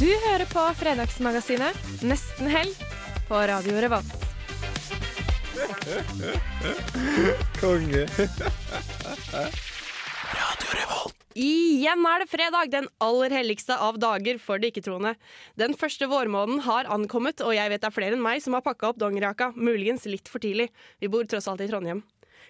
Du hører på Fredagsmagasinet Nesten helg på Radio Revolt. Konge. Radio Revolt. Igjen er det fredag, den aller helligste av dager for de ikke-troende. Den første vårmåneden har ankommet, og jeg vet det er flere enn meg som har pakka opp dongerjaka, muligens litt for tidlig. Vi bor tross alt i Trondheim.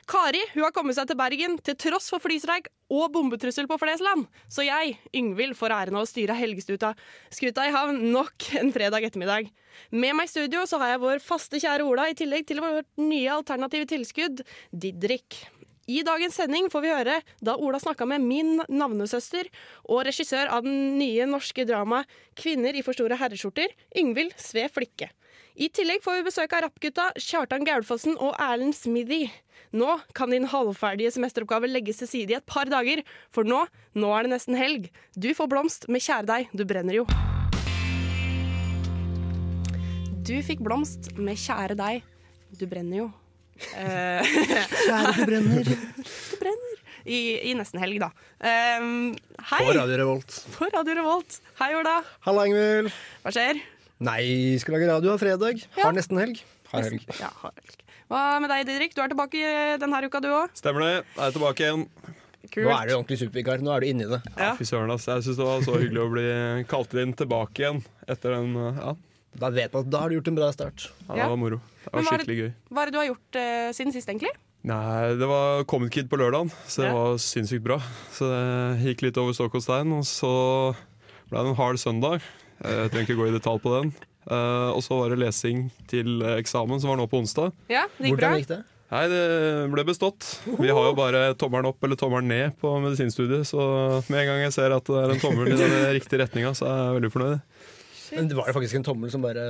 Kari hun har kommet seg til Bergen til tross for flystreik og bombetrussel på Flesland. Så jeg, Yngvild, får æren av å styre helgeskuta skuta i havn nok en fredag ettermiddag. Med meg i studio så har jeg vår faste kjære Ola, i tillegg til vårt nye alternative tilskudd, Didrik. I dagens sending får vi høre da Ola snakka med min navnesøster og regissør av den nye norske dramaet 'Kvinner i for store herreskjorter', Yngvild Sve Flikke. I tillegg får vi besøk av rappgutta Kjartan Gaulfossen og Erlend Smithy. Nå kan din halvferdige semesteroppgave legges til side i et par dager, for nå, nå er det nesten helg. Du får blomst med Kjære deg, du brenner jo. Du fikk blomst med Kjære deg, du brenner jo. Eh, Kjære, du brenner. du brenner. I, I nesten helg, da. Um, hei! På Radio Revolt. På Radio Revolt. Hei, Ola. Halla, Ingvild. Hva skjer? Nei, skal lage radio av fredag. Ja. Har nesten helg. Har helg. Ja, har helg. Hva med deg, Didrik? Du er tilbake denne uka, du òg. Stemmer det. Jeg er tilbake igjen. Kult. Nå er du ordentlig supervikar. Nå er du inni det. Ja. Fy søren, ass. Jeg syns det var så hyggelig å bli kalt inn tilbake igjen etter den Ja, Da vet man at da har du gjort en bra start. ja Ja. det var moro. Det var skikkelig gøy. Hva er det du har gjort uh, siden sist, egentlig? Nei, det var Comet Kid på lørdagen, så det Ja. var sinnssykt bra. Så det gikk litt over stokk og stein, og så ble det en hard søndag. Jeg trenger ikke gå i detalj på den. Eh, og så var det lesing til eksamen, som var nå på onsdag. Ja, det gikk bra. Hvordan gikk det? Nei, det ble bestått. Vi har jo bare tommelen opp eller tommelen ned på medisinstudiet, så med en gang jeg ser at det er en tommel i den riktige retninga, så er jeg veldig fornøyd. Men det var jo faktisk en tommel som bare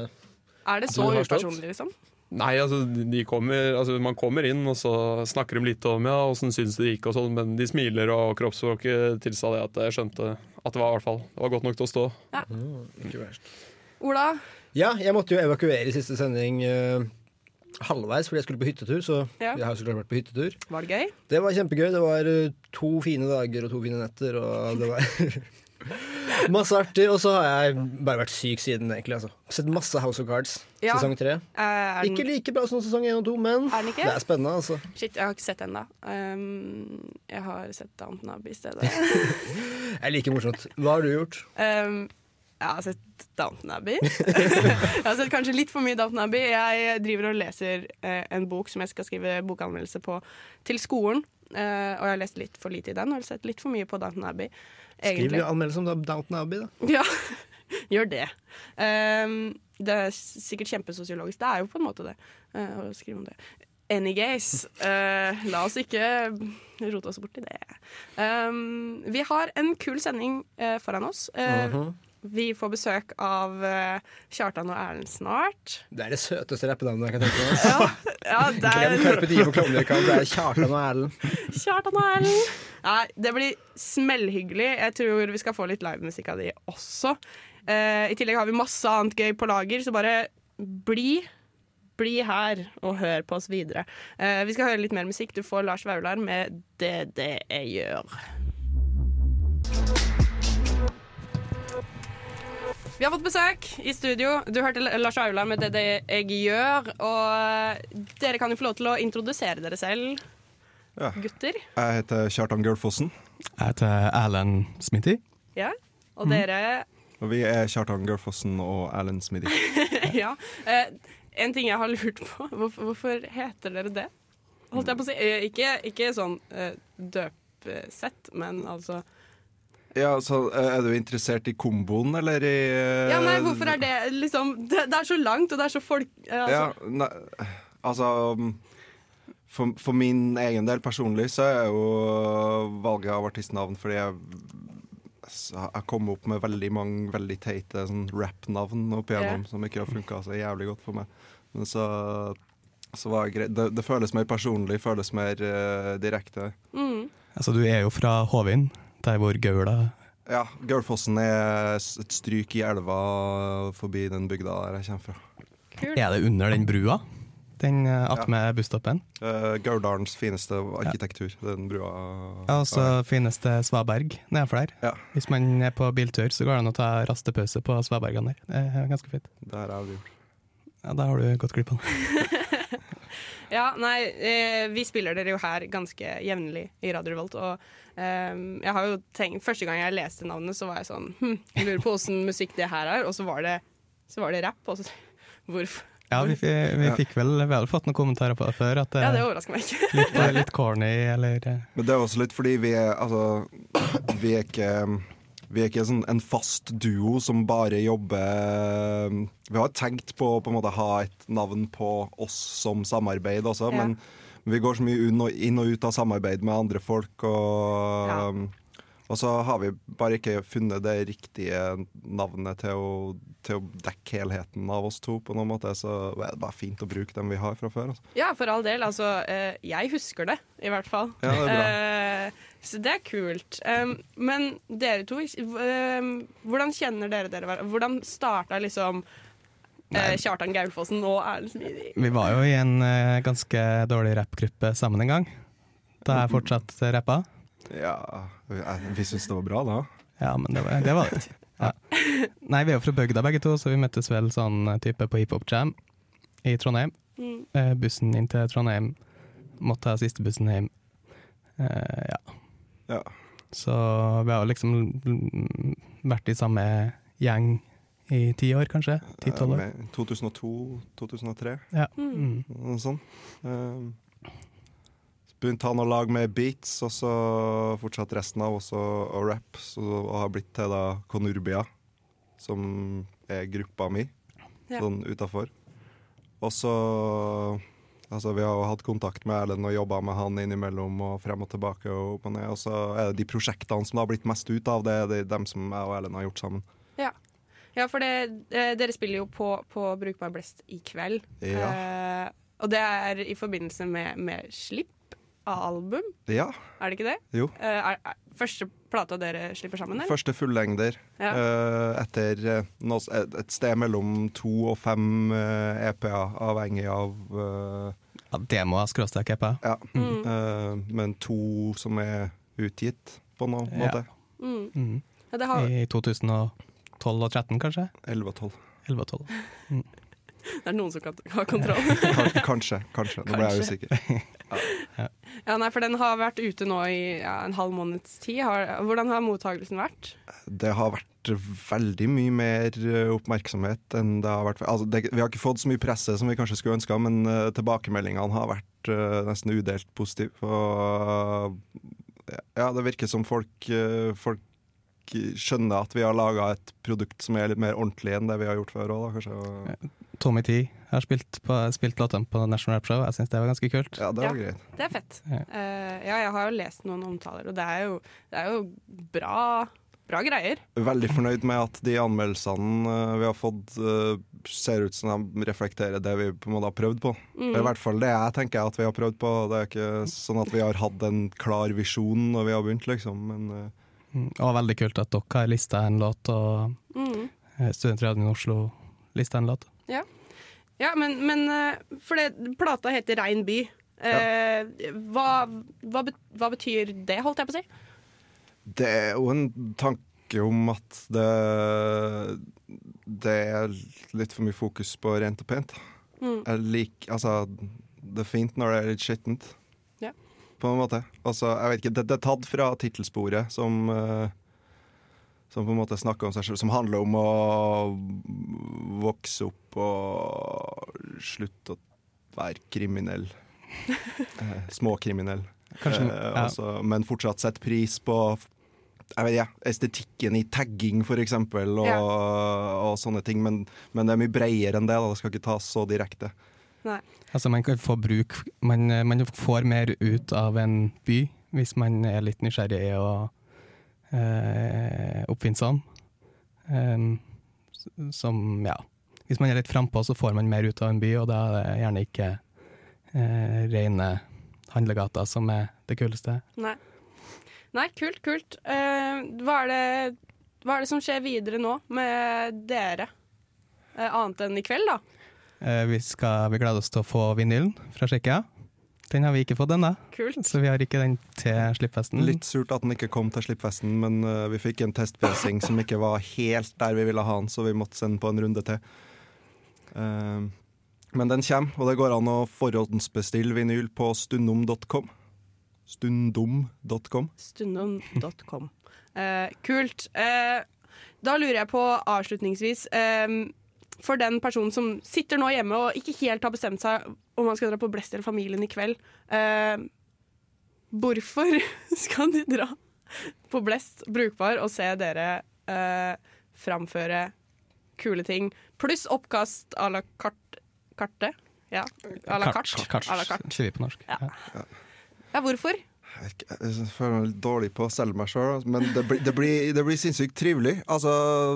Er det så upersonlig, liksom? Nei, altså, de kommer, altså man kommer inn, og så snakker de litt om ja, åssen syns det gikk, og sånn, men de smiler, og kroppsspråket tilsa det at jeg skjønte at det var, i hvert fall, det var godt nok til å stå. Ikke verst. Ola, Ja, jeg måtte jo evakuere i siste sending Uh halvveis fordi jeg skulle på hyttetur. Så Ja. jeg har så klart vært på hyttetur. var det gøy? Det var kjempegøy. Det var eh, to fine dager og to fine netter, og det var masse artig. Og så har jeg bare vært syk siden, egentlig. Altså. Sett masse House of Cards, Ja. sesong tre. Er Ikke like bra som sesong én og to, men Er det er spennende, altså. Shit, jeg har ikke sett den da. Um, jeg har sett Downton Abbey i stedet. Det er like morsomt. Hva har du gjort? Um, jeg har sett Downton Abbey. jeg har sett kanskje litt for mye Downton Abbey. Jeg driver og leser eh, en bok som jeg skal skrive bokanmeldelse på til skolen. Eh, og jeg har lest litt for lite i den, og jeg har sett litt for mye på Downton Abbey. Skriv anmeldelse om Downton Abbey, da. Ja, gjør det. Um, det er sikkert kjempesosiologisk. Det er jo på en måte det. Uh, å skrive om det. Anygays, uh, la oss ikke rote oss bort i det. Um, vi har en kul sending uh, foran oss. Eh, Mhm. Vi får besøk av eh, Kjartan og Erlend snart. Det er det søteste rappenavnet jeg kan tenke meg. ja, Ja, det Glem er Carpe Diem og Klovnekamp, Det er Kjartan og Erlend. Kjartan og Erlend. Nei, det blir smellhyggelig. Jeg tror vi skal få litt livemusikk av de også. Eh, I tillegg har vi masse annet gøy på lager, så bare bli. Bli her og hør på oss videre. Eh, vi skal høre litt mer musikk. Du får Lars Vaular med 'Det det jeg gjør'. Vi har fått besøk i studio. Du hørte Lars Aula med 'Det det jeg gjør'. Og dere kan jo få lov til å introdusere dere selv, Ja. gutter. Jeg heter Kjartan Gølfossen. Jeg heter Erlend Smithy. Ja. Og dere og vi er Kjartan Gølfossen og Erlend Smithy. Ja. Eh, en ting jeg har lurt på. Hvorfor, hvorfor heter dere det? Holdt jeg på å si. Eh, ikke, ikke sånn eh, døpsett, men altså Ja, så eh, Er du interessert i komboen, eller i uh, Ja, nei, hvorfor er det liksom Det, det er så langt, og det er så folk... eh, altså, Ja, nei, altså for, for min egen del personlig så er jo valget av artistnavn fordi jeg jeg kom opp med veldig mange veldig teite sånn rap-navn opp igjennom som ikke har funka så jævlig godt for meg. Men så, så var det greit. Det, det føles mer personlig, føles mer uh, direkte. Mm. Altså, du er jo fra Håvin, der hvor Gaula Ja, Gaulfossen er et stryk i elva forbi den bygda der jeg kommer fra. Kul. Er det under den brua? Den attmed ja. busstoppen? Uh, Gauldalens fineste arkitektur, den brua. Ja, og så fineste Svaberg nedenfor der. Ja. Hvis man er på biltur, så går det an å ta rastepause på Svabergene der. Det er ganske fint. Der er vi gjort. Ja, Da har du gått glipp av det. Ja, nei, eh, vi spiller dere jo her ganske jevnlig i Radio Revolt, og eh, jeg har jo tenkt Første gang jeg leste navnet, så var jeg sånn hm, jeg lurer på åssen musikk det her er, og så var det, så var det rapp. Og så, hvorfor? Ja, vi, vi, vi fikk vel, vi hadde vel fått noen kommentarer på det før, at det Ja, det er overrasker meg ikke. litt, litt corny, eller eh, Men det er også litt fordi vi er Altså, vi er ikke vi er ikke sånn en fast duo som bare jobber Vi har tenkt på å på en måte ha et navn på oss som samarbeid også, Ja. men vi går så mye inn og, ut av samarbeid med andre folk. Og, Ja. og så har vi bare ikke funnet det riktige navnet til å, til å dekke helheten av oss to. på noen måte, Så det er bare fint å bruke dem vi har fra før. Altså. Ja, for all del. Altså, eh, jeg husker det, i hvert fall. Ja, det er bra. Eh, så det er kult. Um, men dere to, um, hvordan kjenner dere dere? hverandre? Hvordan starta liksom Nei. Kjartan Gaulfossen og Erlend Smidig. Vi var jo i en uh, ganske dårlig rappgruppe sammen en gang, da jeg fortsatt rappa. Ja, Vi syns det var bra, da. Ja, men det var det var det. Ja. Nei, vi er jo fra bygda begge to, så vi møttes vel sånn eh, type på hiphop-jam i Trondheim. Mm. Uh, bussen inn til Trondheim, måtte ha siste bussen hjem. Uh, ja. Ja. Så vi har liksom mm, vært i samme gjeng i ti år, kanskje? Ti-tolv år. Eh, 2002-2003, Ja. Mm. noe sånt. Um, Begynte han å lage med beats, og så fortsatte resten av også å rappe. Så og har blitt til da Konurbia, som er gruppa mi, Ja. sånn utafor. Og så Altså, vi har jo hatt kontakt med Erlend og jobba med han innimellom og frem og tilbake og opp og ned. Og så er det de prosjektene som det har blitt mest ut av, det er de, dem som jeg og Erlend har gjort sammen. Ja. ja, for det, eh, dere spiller jo på, på Brukbar Blest i kveld. Ja. Eh, og det er i forbindelse med, med slipp av album, Ja, er det ikke det? jo. Eh, er, er, første plata dere slipper sammen, eller? Første fullengder Ja. eh, etter eh, et, et sted mellom to og fem EP-er, avhengig av Ja, Demoer, skråstrek EP. Ja. Mm. Eh, men to som er utgitt, på noen Ja. måte. Mm. Mm. Ja, det har, I 2012 og 13, kanskje? 11 og 12. 11 og 12. det er noen som kan ha kontroll. Kanskje, kanskje. Nå ble jeg usikker. ja, nei, for den har vært ute nå i ja, en halv måneds tid. Har, hvordan har mottagelsen vært? Det har vært veldig mye mer eh, oppmerksomhet enn det har vært altså, det, Vi har ikke fått så mye presse som vi kanskje skulle ønska, men uh, tilbakemeldingene har vært uh, nesten udelt positive. Og uh, ja, det virker som folk, folk skjønner at vi har laga et produkt som er litt mer ordentlig enn det vi har gjort før òg, kanskje. Og, Tommy T har spilt, på, spilt låtene på National Rap Show. Jeg syns det var ganske kult. ja, det var Ja. greit. Det er fett. Ja. Uh, ja, jeg har jo lest noen omtaler, og det er jo, det er jo bra, bra greier. Veldig fornøyd med at de anmeldelsene eh, vi har fått, uh, ser ut som de reflekterer det vi på en måte har prøvd på. Mm. I hvert fall det jeg tenker at vi har prøvd på. Det er ikke sånn at vi har hatt en klar visjon når vi har begynt, liksom. Men uh, Mm. Og veldig kult at dere har lista en låt, og Mm. Studentradioen i Oslo lista en låt. Ja, men, men eh, For det, plata heter Rein by. Eh, hva, hva, hva betyr det, holdt jeg på å si? det er jo en tanke om at det Det er litt for mye fokus på rent og pent. Mm. Jeg liker Altså, det er fint når det er litt skittent. Ja. På en måte. Altså, jeg vet ikke, det, det er tatt fra tittelsporet som eh, Som på en måte snakker om seg selv, som handler om å vokse opp og slutte å være kriminell. Eh, småkriminell. Kanskje, Eh, ja. altså, men fortsatt sette pris på jeg vet ja, estetikken i tagging, for eksempel, og, Ja. og sånne ting. Men, men det er mye bredere enn det. Da. Det skal ikke tas så direkte. Altså man kan få bruk man, man får mer ut av en by hvis man er litt nysgjerrig og eh, oppfinnsom. Em, som, ja Hvis man er litt frampå, så får man mer ut av en by, og da er det gjerne ikke eh, rene handlegater som er det kuleste. Nei. Nei, kult, kult. Eh, hva, er det, hva er det som skjer videre nå med dere? Eh, annet enn i kveld, da? Eh, vi, skal, vi gleder oss til å få vinylen fra Tsjekkia. Den har vi ikke fått ennå, så vi har ikke den til slippfesten. Litt surt at den ikke kom til slippfesten, men uh, vi fikk en testpressing som ikke var helt der vi ville ha den, så vi måtte sende på en runde til. Uh, men den kommer, og det går an å forhåndsbestille vinyl på stundom.com. Stundom.com. Stundom.com. Uh, kult. Eh, da lurer jeg på avslutningsvis eh, For den personen som sitter nå hjemme og ikke helt har bestemt seg om han skal dra på Blest eller Familien i kveld, eh, hvorfor skal de dra på Blest Brukbar og se dere eh, framføre kule ting, pluss oppkast à la kart, karte? Ja, à la kart. Kart, kart. carte. sier vi på norsk. Ja. Ja. Ja, hvorfor? Jeg føler meg litt dårlig på å selge meg sjøl, men det blir, det, blir, det blir sinnssykt trivelig. Altså,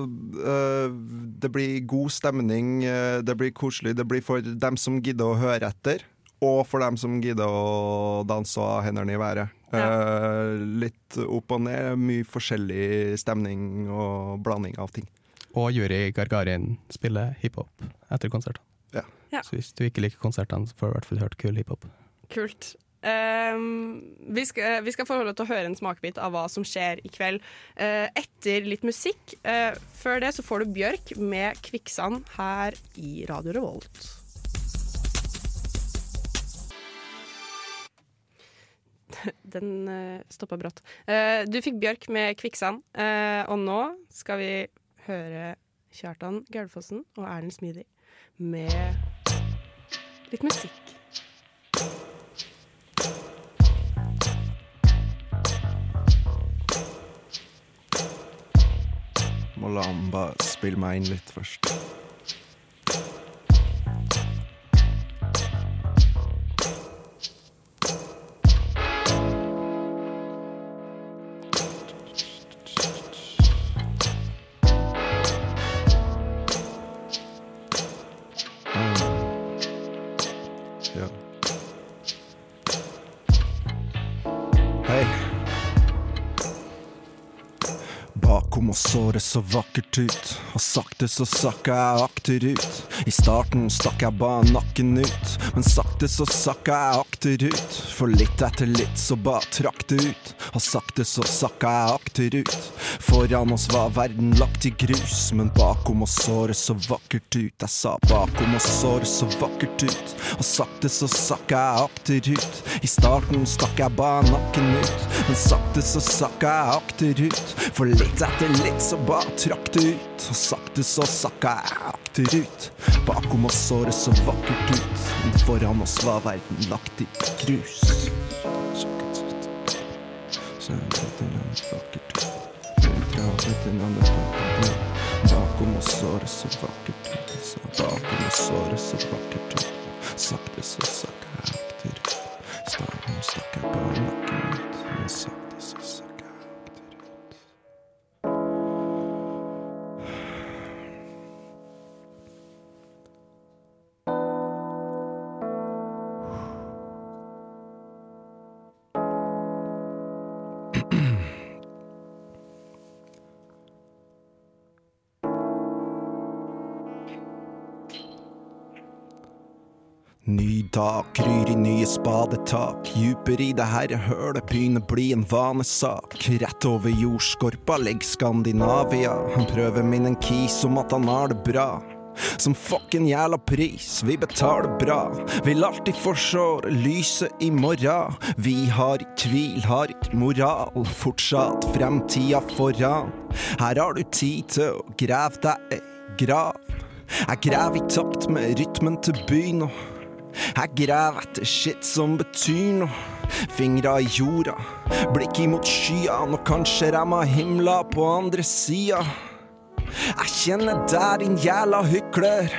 øh, det blir god stemning, øh, det blir koselig. Det blir for dem som gidder å høre etter, og for dem som gidder å danse og ha hendene i været. Eh, litt opp og ned, mye forskjellig stemning og blanding av ting. Og Juri Gargarin spiller hiphop etter konsertene. Ja. Ja. Så hvis du ikke liker konsertene, så får du i hvert fall hørt kul hiphop. Kult. Ehm, vi, skal, vi skal forholde oss til å høre en smakebit av hva som skjer i kveld eh, etter litt musikk. Eh, før det så får du Bjørk med 'Kvikksand' her i Radio Revolt. Den uh, stoppa brått. Eh, du fikk Bjørk med 'Kvikksand', eh, og nå skal vi høre Kjartan Gaulfossen og Erlend Smidig med litt musikk. Må la han bare spille meg inn litt først. Det så vakkert ut, og sakte så sakka jeg akterut. I starten stakk jeg bare nakken ut, men sakte så sakka jeg akterut. For litt etter litt så bare trakk det ut, og sakte så sakka jeg akterut. Foran oss var verden lagt i grus, men bakom oss så det så vakkert ut. Jeg sa bakom oss så det så vakkert ut, og sakte så sakka jeg akterut. I starten stakk jeg bare nakken ut, men sakte så sakka jeg akterut. For litt etter litt så bare trakk det ut, og sakte så sakka jeg akterut. Bakom oss så det så vakkert ut, men foran oss var verden lagt i grus. Så det en annen ut. Bakom oss så det så vakkert ut. Jeg bakom oss så det så vakkert ut. Sakte så sakka jeg akterut. Starten stakk jeg bare nakken ut, dag kryr i nye spadetak. Djupere i det herre hølet begynner bli en vanesak. Rett over jordskorpa ligger Skandinavia. Han prøver min en kis om at han har det bra. Som fucken jævla pris, vi betaler bra. Vil alltid forsår lyset i morgen. Vi har ikke tvil, har ikke moral. Fortsatt fremtida foran. Her har du tid til å grave deg ei grav. Jeg graver i takt med rytmen til byen og jeg graver etter shit som betyr noe. Fingra i jorda, blikk imot skyene, og kanskje remma himla på andre sida. Jeg kjenner deg, din jæla hykler.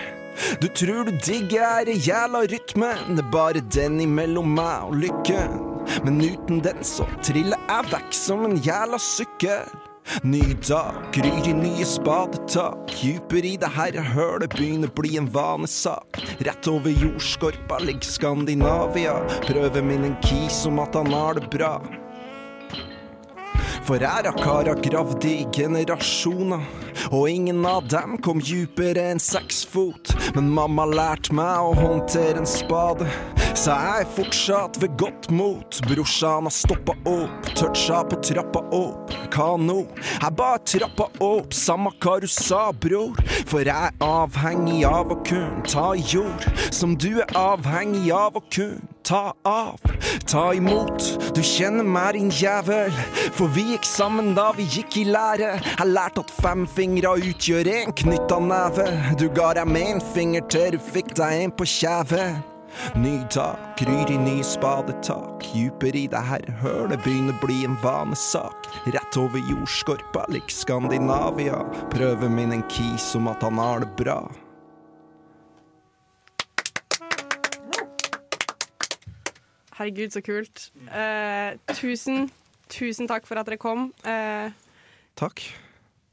Du tror du digger den jæla rytmen, det er bare den imellom meg og lykken. Men uten den så triller jeg vekk som en jæla sykkel. Ny dag, gryr i nye spadetak. Dypere i det her hølet begynner bli en vanesak. Rett over jordskorpa ligger Skandinavia. Prøver min en kis om at han har det bra. For her har gravd i generasjoner, og ingen av dem kom djupere enn seks fot. Men mamma lærte meg å håndtere en spade, så jeg er fortsatt ved godt mot. Brorsan har stoppa opp, toucha på trappa opp. Hva nå? Jeg bare trappa opp, samme hva du sa, bror. For jeg er avhengig av å kun ta jord, som du er avhengig av å kunne ta av. Ta imot, du kjenner meg, din jævel. For vi gikk sammen da vi gikk i lære. Jeg lærte at fem fingre utgjør en knytta neve. Du ga deg med en finger til du fikk deg en på kjeven. Ny dag, kryr i ny spadetak. Djupere i det her hølet begynner bli en vanesak. Rett over jordskorpa lik Skandinavia. Prøver min en kis om at han har det bra. Herregud, så kult. Eh, tusen, tusen takk for at dere kom. Eh, Takk.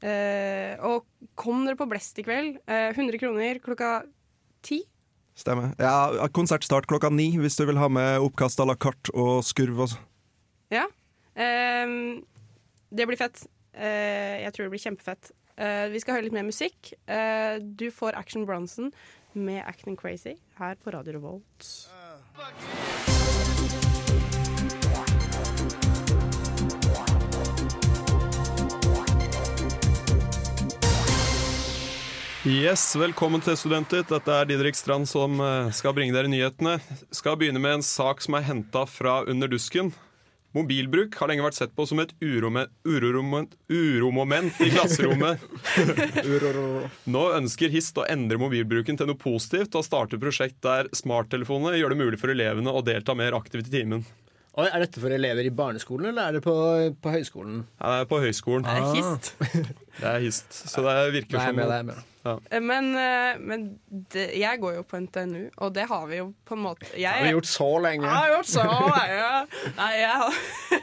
eh, og kom dere på Blest i kveld. Eh, 100 kroner klokka ti. Stemmer. Ja, Konsertstart klokka ni hvis du vil ha med oppkast à la carte og skurv og sånn. Ja. Eh, det blir fett. Eh, jeg tror det blir kjempefett. Eh, vi skal høre litt mer musikk. Eh, du får Action Bronson med 'Acting Crazy' her på Radio Revolt. Yes, Velkommen til Studentet. Dette er Didrik Strand som eh, skal bringe dere nyhetene. Skal begynne med en sak som er henta fra Under dusken. Mobilbruk har lenge vært sett på som et urome- uromoment, uromoment i klasserommet. Nå ønsker HIST å endre mobilbruken til noe positivt og starte et prosjekt der smarttelefonene gjør det mulig for elevene å delta mer aktivt i timen. Oi, er dette for elever i barneskolen, eller er det på, på høyskolen? Det er på høyskolen. Det er hist. Det er HIST. Så det virker Nei, som med, det er med. Ja. Men, eh, men det, jeg går jo på NTNU, og det har vi jo på en måte jeg, Det har vi gjort så lenge. Jeg har gjort så lenge. Nei, jeg har,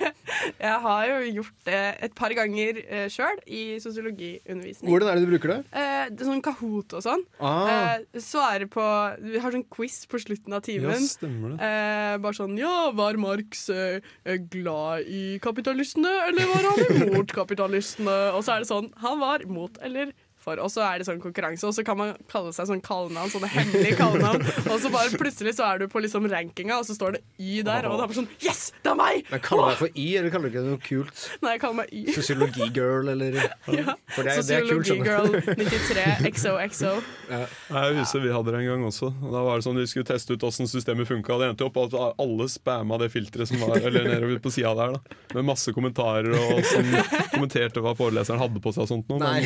jeg har jo gjort det et par ganger uh, sjøl i sosiologiundervisning. Hvordan er det du bruker det? Eh, det sånn Kahoot og sånn. Ah. Eh, svare på Vi har sånn quiz på slutten av timen. Ja, stemmer det. Eh, bare sånn Ja, var Marx eh, glad i kapitalistene, eller var han imot kapitalistene? Og så er det sånn Han var mot eller for. Og så er det sånn konkurranse, og så kan man kalle seg sånn kallenavn, sånne hemmelige kallenavn. Og så bare plutselig så er du på liksom rankinga, og så står det Y der, og det er bare sånn Yes, det er meg! Men Kaller du deg for Y, eller kaller du ikke det noe kult? Nei, jeg kaller meg Y. Sosiologigirl, eller Ja. Sosiologigirl skjønner du. 93 XOXO. Jeg husker vi hadde det en gang også. Da var det sånn Vi skulle teste ut åssen systemet funka. Det endte opp at alle spamma det filteret som var Eller nede på sida der. da Med masse kommentarer og sånn kommenterte hva foreleseren hadde på seg og sånt. noe. Nei.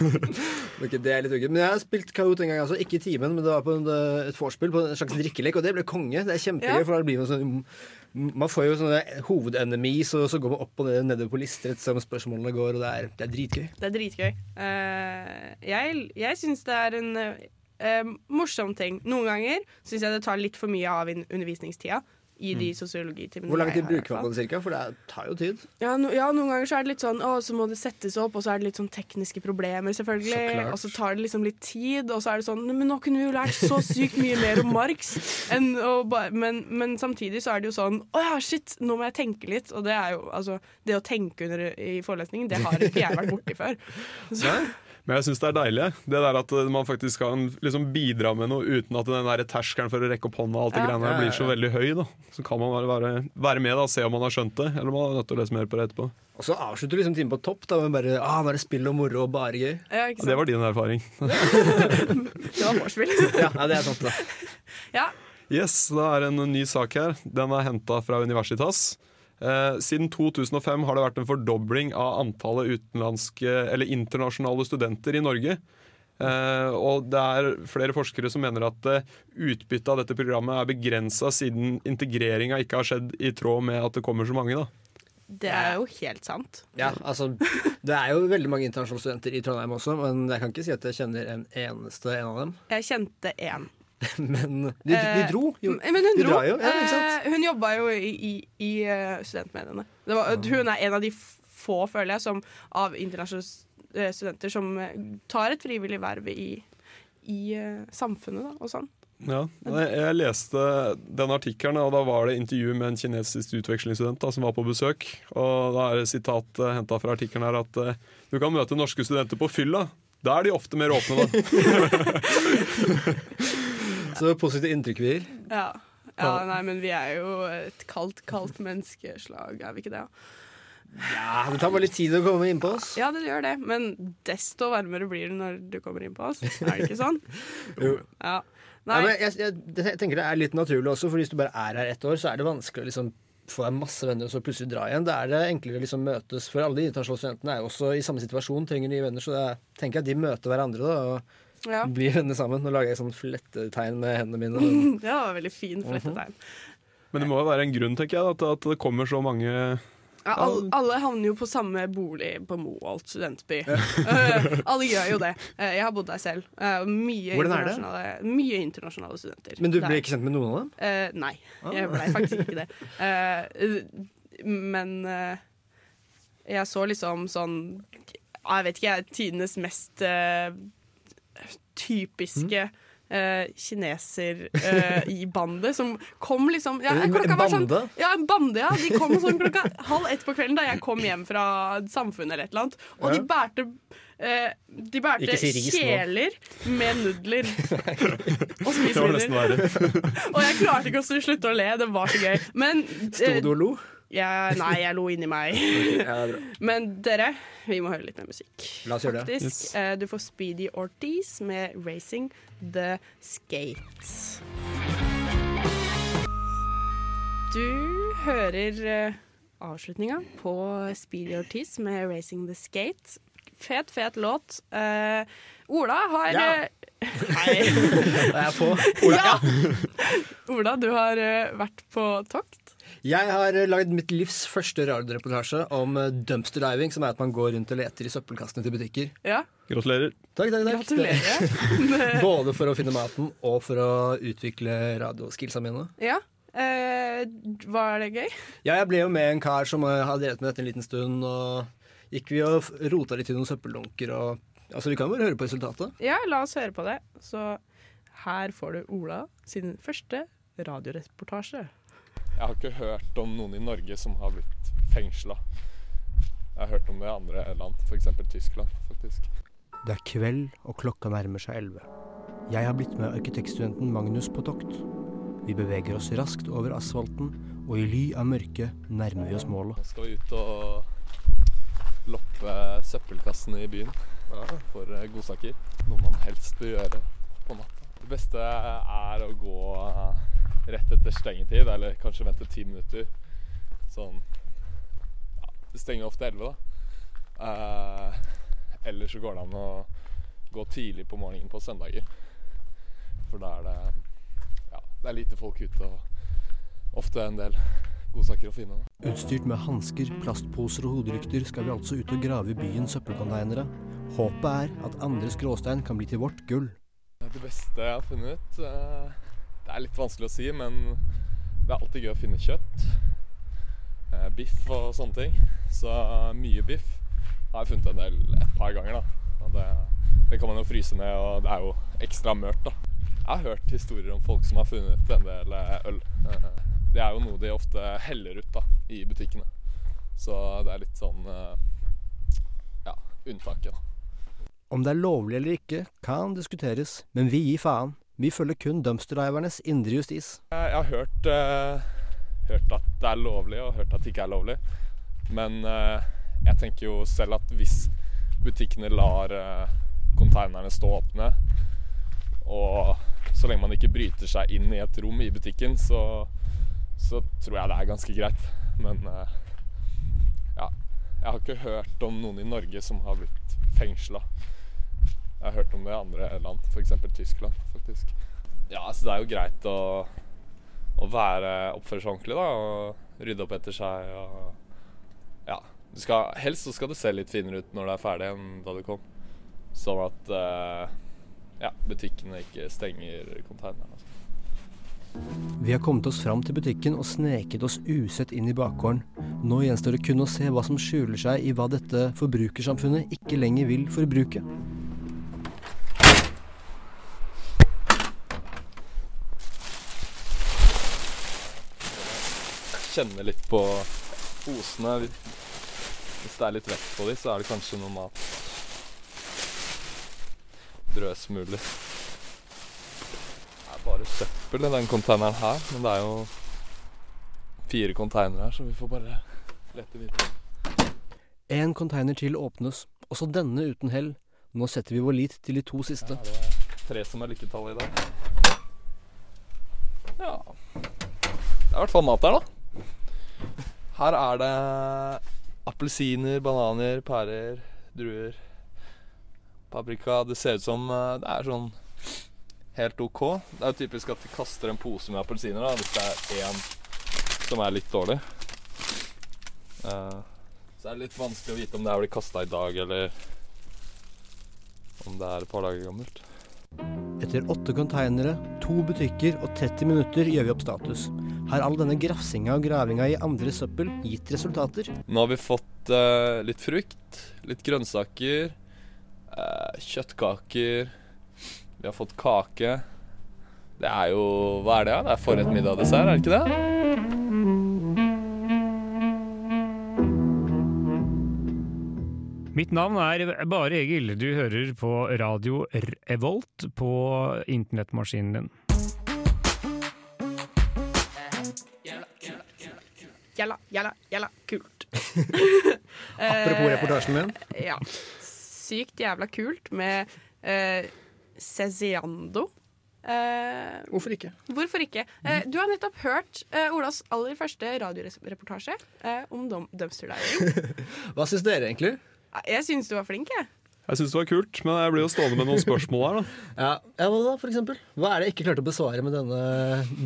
men, Ok, det er litt uggent. Men jeg har spilt Kahoot en gang, altså. Ikke i timen, men det var på en, et vorspiel, på en slags drikkelek, og det ble konge. Det er kjempegøy, Ja. for da blir man sånn Man får jo sånne hovedenemies, og så går man opp og ned nedover på lister etter spørsmålene går, og det er, det er dritgøy. Det er dritgøy. Uh, jeg jeg syns det er en uh, morsom ting. Noen ganger syns jeg det tar litt for mye av in- undervisningstida. I de sosiologitimene Hvor lang tid bruker man på det, cirka? For det tar jo tid. Ja, no, ja, noen ganger så er det litt sånn Å, så må det settes opp, og så er det litt sånn tekniske problemer, selvfølgelig. Så Og så tar det liksom litt tid, og så er det sånn Men nå kunne vi jo lært så sykt mye mer om Marx. Enn å ba, men, men samtidig så er det jo sånn Å ja, shit, nå må jeg tenke litt. Og det er jo altså Det å tenke under i forelesningen, det har ikke jeg vært borti før. Så, men jeg syns det er deilig. Det der At man faktisk kan liksom bidra med noe uten at den der terskelen for å rekke opp hånda og alt det Ja. greiene der blir så veldig høy. da Så kan man bare være, være med da se om man har skjønt det, eller man er nødt til å lese mer på det etterpå. Og så avslutter du liksom timen på topp, da, med bare ah, nå er det spill og moro og bare gøy. ja, ikke Og det var din erfaring. Det var vorspiel. Ja, ja, det er sant, da. ja. Yes, da er det en ny sak her. Den er henta fra Universitas. Eh, siden 2005 har det vært en fordobling av antallet eller internasjonale studenter i Norge. Uh, og det er flere forskere som mener at uh, utbyttet av dette programmet er begrensa siden integreringa ikke har skjedd i tråd med at det kommer så mange. da. Det er jo helt sant. Ja, altså, det er jo veldig mange internasjonale studenter i Trondheim også, men jeg kan ikke si at jeg kjenner en eneste en av dem. Jeg kjente én. Men de, de dro. Jo. Eh, Men hun De dro. jo, ja, ikke sant? Eh, hun jobba jo i, i, i eh, studentmediene. Det var, hun er en av de få, føler jeg, som av internasjonale eh, studenter som eh, tar et frivillig verv i, i eh, samfunnet da, og sånn. Ja, jeg leste den artikkelen, og da var det intervju med en kinesisk utvekslingsstudent da, som var på besøk. Og da er det sitat uh, henta fra artikkelen her at uh, du kan møte norske studenter på fylla. Da er de ofte mer åpne, da. Så positivt inntrykk vi gir. Ja. ja, nei, men vi er jo et kaldt, kaldt menneskeslag, er vi ikke det? Ja? Ja, Det tar bare litt tid å komme inn på oss. Ja, det gjør det, men desto varmere blir det når du kommer inn på oss. Er det ikke sånn? Jo. Ja. Ja, Nei, men jeg, jeg, jeg tenker det er litt naturlig også, for hvis du bare er her ett år, så er det vanskelig å liksom få deg masse venner og så plutselig dra igjen. Da er det enklere å liksom møtes, for alle de internasjonale studentene er jo også i samme situasjon, trenger nye venner, så da tenker jeg at de møter hverandre da, og ja. blir venner sammen. Nå lager jeg sånn flettetegn med hendene mine. ja, Det var veldig fin flettetegn. Men det må jo være en grunn, tenker jeg, at, at det kommer så mange Ja, alle, alle havner jo på samme bolig på Moholt studentby. Ja. alle gjør jo det. Eh, jeg har bodd der selv. Eh, mye, Hvordan er det? internasjonale, mye internasjonale studenter. Men du Der. ble ikke kjent med noen av dem? Uh, nei, jeg ble faktisk ikke det. Uh, men uh, jeg så liksom sånn Jeg vet ikke, jeg, tidenes mest eh, typiske Uh, kineser uh, i bandet som kom liksom ja, klokka var sånn-? Ja, en bande, ja. De kom sånn klokka halv ett på kvelden da jeg kom hjem fra Samfunnet eller et eller annet. Og Ja. de bærte uh, De bærte kjeler med nudler og verre. Og jeg klarte ikke å slutte å le, det var så gøy. Men Sto eh, du og lo? Jeg, Nei, jeg lo inni meg. Ja. Men dere, vi må høre litt mer musikk. La oss gjøre det. Yes. Eh, Du får Speedy Ortiz med 'Racing the Skate'. Du hører eh, avslutninga på Speedy Ortiz med 'Racing the Skate'. Fet, fet låt. Uh, Ola har Ja. Hei. Da er jeg på. ja! Ola, du har vært på tokt. Jeg har eh, lagd mitt livs første radioreportasje om eh, dumpster diving, som er at man går rundt og leter i søppelkassene til butikker. Ja, Gratulerer. Takk, takk, takk. gratulerer. Både for å finne maten og for å utvikle radioskillsa mine. Ja. Eh, var det gøy? Ja, jeg ble jo med en kar som hadde har drevet med dette en liten stund, og gikk vi og rota litt i noen søppeldunker og Altså, vi kan bare høre på resultatet. Ja, la oss høre på det. Så her får du Ola sin første radioreportasje. Jeg har ikke hørt om noen i Norge som har blitt fengsla. Jeg har hørt om det i andre land, f.eks. Tyskland. faktisk. Det er kveld, og klokka nærmer seg elleve. Jeg har blitt med arkitektstudenten Magnus på tokt. Vi beveger oss raskt over asfalten, og i ly av mørket nærmer vi oss målet. Nå skal vi ut og loppe søppelkassene i byen for eh, godsaker. Noe man helst bør gjøre på natta. Det beste er å gå eh, rett etter stengetid, eller kanskje vente ti minutter. Sånn ja, Det stenger ofte elleve, da. Eh, eller så går det an å gå tidlig på morgenen på søndager. For da er det ja, det er lite folk ute og ofte en del godsaker å finne. Da. Utstyrt med hansker, plastposer og hodelykter skal vi altså ut og grave i byens søppelkonteinere. Håpet er at andres gråstein kan bli til vårt gull. Det beste jeg har funnet eh, Det er litt vanskelig å si, men det er alltid gøy å finne kjøtt. Eh, Biff og sånne ting. Så mye biff har jeg funnet en del et par ganger. da. Og det, det kan man jo fryse ned, og det er jo ekstra mørkt. da. Jeg har hørt historier om folk som har funnet en del eh, øl. Eh, Det er jo noe de ofte heller ut da, i butikkene. Så det er litt sånn eh, ja, unntaket. Om det er lovlig eller ikke, kan diskuteres, men vi gir faen. Vi følger kun dumpsterdivernes indre justis. Jeg jeg har hørt, uh, hørt at det er lovlig, og hørt at det ikke er lovlig. Men uh, jeg tenker jo selv at hvis butikkene lar uh, konteinerne stå åpne, og så lenge man ikke bryter seg inn i et rom i butikken, så, så tror jeg det er ganske greit. Men eh, ja, jeg har ikke hørt om noen i Norge som har blitt fengsla. Jeg har hørt om det i andre land, f.eks. Tyskland. faktisk. Ja, altså det er jo greit å, å være oppføre seg ordentlig, da. Og rydde opp etter seg og Ja. Du skal, helst så skal det se litt finere ut når det er ferdig enn da du kom. Sånn at eh, ja, butikkene ikke stenger konteineren. Altså. Vi har kommet oss fram til butikken og sneket oss usett inn i bakgården. Nå gjenstår det kun å se hva som skjuler seg i hva dette forbrukersamfunnet ikke lenger vil forbruke. Kjenne litt på posene. Hvis det er litt vekt på dem, så er det kanskje noe mat. Drøsmuler. Det er bare søppel i den konteineren her, men det er jo fire konteinere her, så vi får bare lete videre. En konteiner til åpnes, også denne uten hell. Nå setter vi vår lit til de to siste. Er det tre som er lykketallet i dag. Ja Det er i hvert fall mat der, da. Her er det appelsiner, bananer, pærer, druer, paprika. Det ser ut som eh, det er sånn helt OK. Det er jo typisk at de kaster en pose med appelsiner da, hvis det er én som er litt dårlig. Eh, så er det litt vanskelig å vite om det er blitt kasta i dag, eller om det er et par dager gammelt. Etter åtte containere, to butikker og 30 minutter gjør vi opp status. Har all denne grafsinga og gravinga i andre søppel gitt resultater? Nå har vi fått uh, litt frukt, litt grønnsaker, uh, kjøttkaker. Vi har fått kake. Det er jo Hva er det? Det er forrett, middag, dessert, er det ikke det? Mitt navn er Bare Egil. Du hører på radio Revolt på internettmaskinen din. Jalla, jalla, jalla, kult. Apropos Eh, reportasjen min. Ja. Sykt jævla kult med uh, Ceziando. Uh, Hvorfor ikke? hvorfor ikke? Uh, du har nettopp hørt uh, Olas aller første radioreportasje eh, om dum dumpster diving. Hva syns dere egentlig? Jeg syns du var flink, jeg. Jeg syns det var kult, men jeg blir jo stående med noen spørsmål her. da. Ja, ja hva da, for eksempel? Hva er det jeg ikke klarte å besvare med denne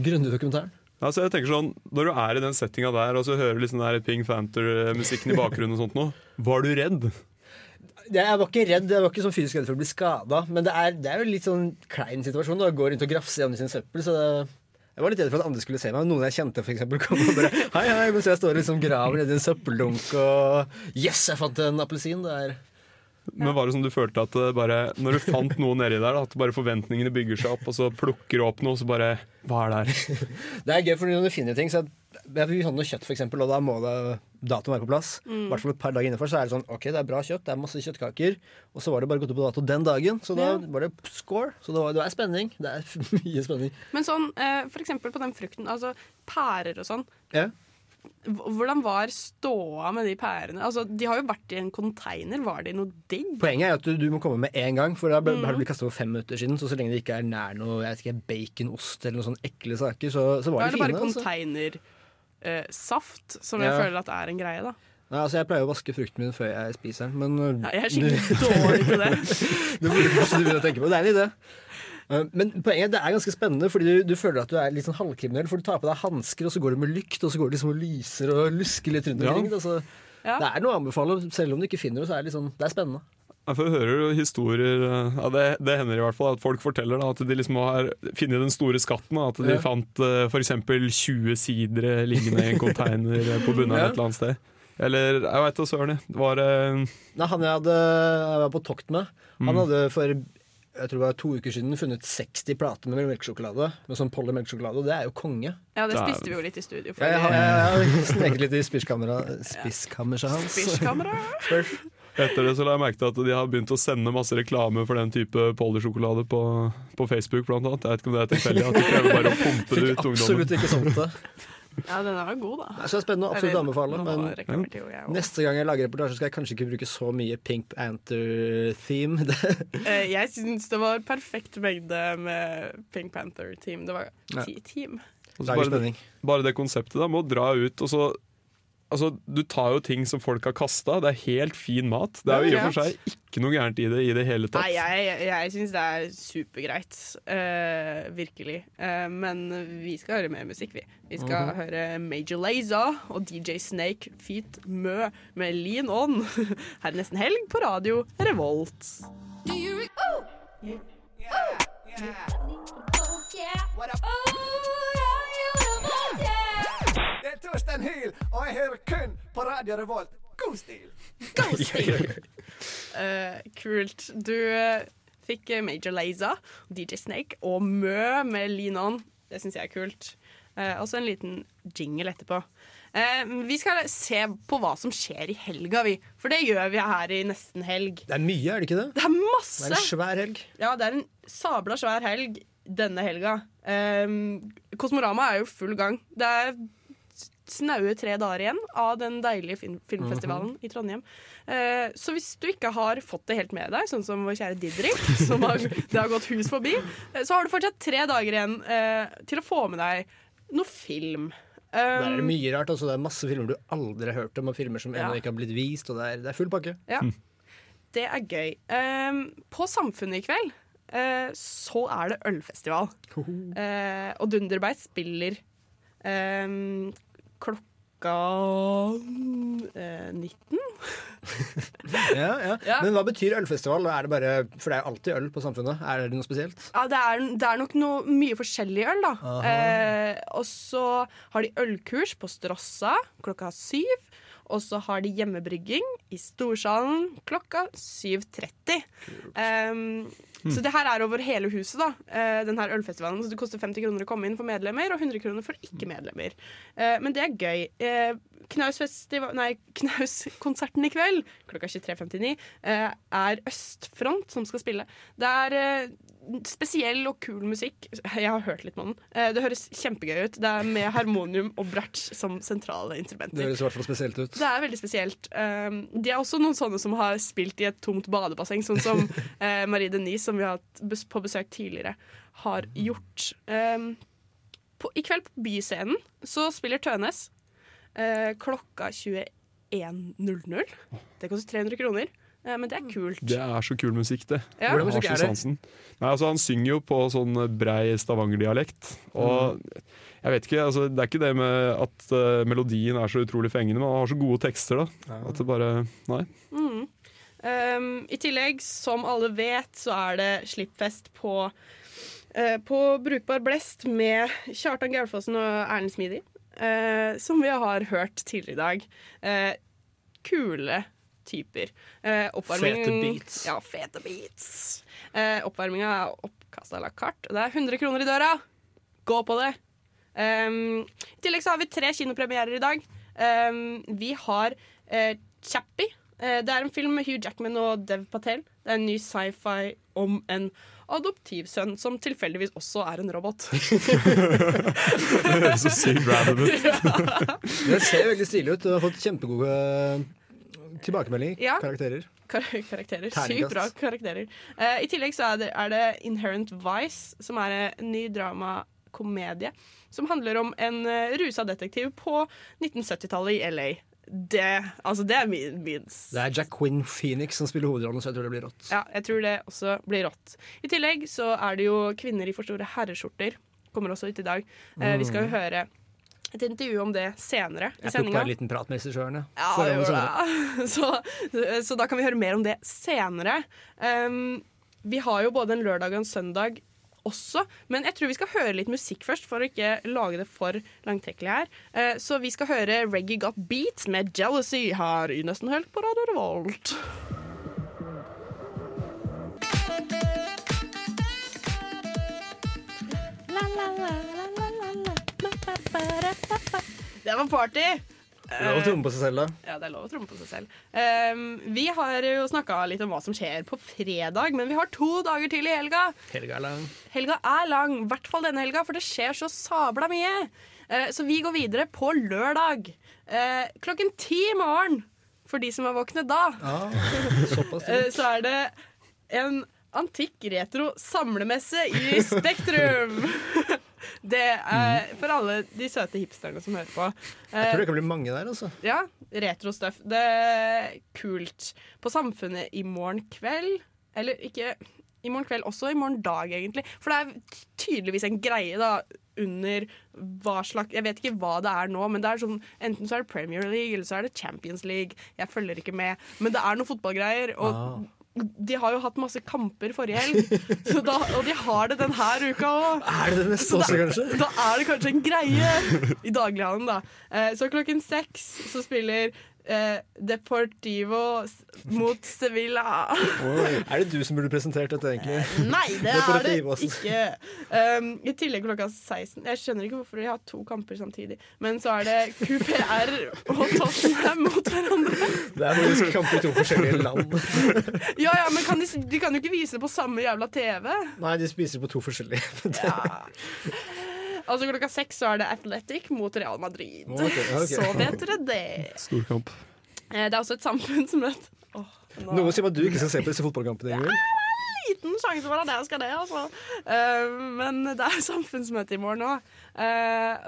grundige dokumentaren? Altså, jeg tenker sånn, Når du er i den settinga der og så hører liksom der Ping Panther-musikken i bakgrunnen, og sånt nå, var du redd? Jeg var ikke redd, jeg var ikke sånn fysisk redd for å bli skada. Men det er, det er jo litt sånn klein situasjon da, å gå rundt og grafse i andre sin søppel. Så det, jeg var litt redd for at andre skulle se meg. Noen jeg kjente, eksempel, kom og bare Hei, hei, mens jeg står og liksom graver nedi en søppeldunk og Yes, jeg fant en appelsin! Det er Men var det sånn du følte at det bare, når du fant noe nedi der, at bare forventningene bygger seg opp, og så plukker du opp noe, og så bare Hva er det her? Det er gøy, for når du finner ting så jeg vil ha noe kjøtt, for eksempel, og da må det datoen være på plass. I Mm. hvert fall et par dager innenfor. Så er det sånn OK, det er bra kjøtt, det er masse kjøttkaker. Og så var det bare gått opp på dato den dagen, så da Ja. var det score. Så det, var, det er spenning. Det er mye spenning. Men sånn, eh, for eksempel på den frukten, altså pærer og sånn. Ja. Hvordan var ståa med de pærene? Altså, De har jo vært i en konteiner. Var de noe digg? Poenget er at du, du må komme med en gang, for da ble- mm. har det blitt kasta for fem minutter siden. Så så lenge det ikke er nær noe jeg vet ikke, baconost eller noen sånne ekle saker, så, så Da var er det bare fine. Altså. saft, som Ja. jeg føler at er en greie, da. Nei, altså, jeg pleier å vaske frukten min før jeg spiser den, men uh, Ja, jeg er skikkelig dårlig til det. det burde kanskje du begynne å tenke på. Det er en idé. Uh, Men poenget det er ganske spennende, fordi du, du føler at du er litt sånn halvkriminell. For du tar på deg hansker, og så går du med lykt, og så går du liksom og lyser og lusker litt rundt Ja. omkring. Altså, Ja. Det er noe å anbefale, selv om du ikke finner det. Så er det, litt sånn, det er spennende. Jeg hører jo historier eh, ja, det, det hender i hvert fall at folk forteller da, at de liksom har funnet den store skatten. Da, at de Ja. fant uh, f.eks. 20 sidere liggende i en container eh, på bunnen av Ja. et eller annet sted. Eller jeg veit da søren. jeg. Det var eh, Nei, han jeg, hadde, jeg var på tokt med, han Mm. hadde for jeg tror det var to uker siden funnet 60 plater med melkesjokolade. Med sånn Polly melkesjokolade, og det er jo konge. Ja, det spiste vi jo litt i studio. Jeg, ja, jeg, har sneket litt i spiskamera- spiskammerset hans. Spiskamera. Etter det så la jeg merke til at de har begynt å sende masse reklame for den type Polly-sjokolade på, på Facebook, blant annet. Jeg vet ikke om det er tilfeldig at de prøver bare å pumpe det ut ungdommen. absolutt ikke sånt det. Ja, den er god, da. Det er spennende å absolutt anbefale. Men neste gang jeg lager reportasje, skal jeg kanskje ikke bruke så mye Pink Panther-theme. Eh, Jeg syns det var perfekt mengde med Pink Panther-team. Det var Ja. ti team. Og så Lager bare, bare det konseptet da, med å dra ut og så Altså, Du tar jo ting som folk har kasta. Det er helt fin mat. Det er jo i og for seg ikke noe gærent i det i det hele tatt. Nei, jeg, jeg, jeg syns det er supergreit. Uh, virkelig. Uh, men vi skal høre mer musikk, vi. Vi skal Mhm. høre Major Lazer og DJ Snake Feet Mø med Lean On. Her er nesten helg på radio Revolt. Do you re Oh, yeah. Oh, yeah. What up? Oh, og jeg hører kun på Radio Revolt. God stil! Eh, kult. Du uh, fikk eh, Major Lazer, DJ Snake og Mø med Lean On. Det syns jeg er kult. Uh, og så en liten jingle etterpå. Uh, vi skal se på hva som skjer i helga, vi. For det gjør vi her i nesten helg. Det er mye, er det ikke det? Det er masse! Det er en svær helg. Ja, det er en sabla svær helg denne helga. Um, Kosmorama er jo full gang. Det er snaue tre dager igjen av den deilige film filmfestivalen i Trondheim. Eh, så hvis du ikke har fått det helt med deg, sånn som vår kjære Didrik, som har, det har gått hus forbi, eh, så har du fortsatt tre dager igjen eh, til å få med deg noe film. Der er det Um, mye rart. Altså, det er masse filmer du aldri har hørt om, og filmer som Ja. ennå ikke har blitt vist. Og det er, det er full pakke. Ja. Det er gøy. Um, på Samfunnet i kveld eh, så er det ølfestival. Uh, og Dunderbeist spiller um, klokka eh, 19. Ja, ja. Ja. Men hva betyr ølfestival? Er det bare, for det er alltid øl på Samfunnet. Er det noe spesielt? Ja, det er, det er nok noe mye forskjellig øl, da. Eh, og så har de ølkurs på Strossa klokka syv. Og så har de hjemmebrygging i Storsalen klokka 7.30. Um, Så det her er over hele huset, da. eh, den her ølfestivalen. Så det koster 50 kroner å komme inn for medlemmer, og 100 kroner for ikke-medlemmer. Eh, men det er gøy. Eh, Knauskonserten i kveld klokka 23.59 eh, er Østfront som skal spille. Det er spesiell og kul musikk. Jeg har hørt litt på den. Det høres kjempegøy ut. Det er med harmonium og bratsj som sentrale instrumenter. Det høres i hvert fall spesielt ut. Det er veldig spesielt. De er også noen sånne som har spilt i et tomt badebasseng, sånn som Marie Denise, som vi har hatt på besøk tidligere, har gjort. Um, på, I kveld på Byscenen så spiller Tønes uh, klokka 21.00. Det koster 300 kroner, eh, men det er kult. Det er så kul musikk, det. Ja. Hvordan musikk er det? Nei, altså, han synger jo på sånn brei stavangerdialekt. Og jeg vet ikke, altså, det er ikke det med at uh, melodien er så utrolig fengende, men han har så gode tekster, da. At det bare Nei. Mm. Um, I tillegg, som alle vet, så er det slippfest på, uh, på Brukbar Blest med Kjartan Gaulfossen og Erlend Smidig. uh, som vi har hørt tidligere i dag. Uh, kule typer. Eh, Fete beats. Ja, fete beats. Eh, Oppvarminga er oppkast à la carte. Det er 100 kroner i døra. Gå på det. Um, I tillegg så har vi tre kinopremierer i dag. Um, vi har Chappie. Eh, det er en film med Hugh Jackman og Dev Patel. Det er en ny sci-fi om en adoptivsønn som tilfeldigvis også er en robot. Det høres så sykt random ut. Det ser veldig stilig ut. Du har fått kjempegode eh, tilbakemeldinger. Ja. Karakterer. Kar karakterer. Sykt bra karakterer. Uh, I tillegg så er det, er det Inherent Vice, som er en ny dramakomedie. Som handler om en uh, rusa detektiv på 1970-tallet i LA. Det, altså det er min, min Det er Jack Quinn Phoenix som spiller hovedrollen, så jeg tror det blir rått. Ja, jeg tror det også blir rått. I tillegg så er det jo kvinner i for store herreskjorter. Kommer også ut i dag. Eh, vi skal jo Mm. høre et intervju om det senere i Jeg tok sendinga. bare en liten prat med regissøren. jeg. Ja. Så, så da kan vi høre mer om det senere. Um, vi har jo både en lørdag og en søndag også, men jeg tror vi skal høre litt musikk først, for å ikke lage det for langtekkelig her. Eh, så vi skal høre Reggae Got Beat med Jealousy her i Nesten Helt på Radio Revolt. Det var party! Det er lov å tromme på seg selv, da. Ja, det er lov å tromme på seg selv. Um, vi har jo snakka litt om hva som skjer på fredag, men vi har to dager til i helga. Helga er lang. Helga er lang, i hvert fall denne helga, for det skjer så sabla mye. Uh, så vi går videre på lørdag. Uh, klokken ti i morgen, for de som er våkne da, Såpass. eh, så er det en antikk retro samlemesse i Spektrum. Det er for alle de søte hipsterne som hører på. Jeg tror det kan bli mange der, altså. Ja, retrostuff. Det er kult. På Samfunnet i morgen kveld Eller ikke i morgen kveld, også i morgen dag, egentlig. For det er tydeligvis en greie da under hva slags Jeg vet ikke hva det er nå, men det er sånn enten så er det Premier League eller så er det Champions League. Jeg følger ikke med. Men det er noen fotballgreier. Og Ah. De har jo hatt masse kamper forrige helg, så da, og de har det denne uka òg. Er det det neste også, kanskje? Da er det kanskje en greie i daglighallen, da. Eh, så klokken seks så spiller eh, Deportivo mot Sevilla. Er det du som burde presentert dette, egentlig? Nei, det er det altså. ikke. Um, I tillegg klokka 16 Jeg skjønner ikke hvorfor de har to kamper samtidig. Men så er det QPR og Tottenham mot hverandre. Det er faktisk kamper i to forskjellige land. Ja, ja, men kan de, de kan jo ikke vise det på samme jævla TV. Nei, de spiser på to forskjellige. Altså Klokka seks så er det Athletic mot Real Madrid. Okay, okay. Så vet dere det. Storkamp. Eh, Det er også et samfunnsmøte. Oh, nå- Noe sier meg at du ikke skal se på disse fotballkampene. Ingvild. liten sjanse for at jeg skal det, altså. Eh, men det er samfunnsmøte i morgen òg.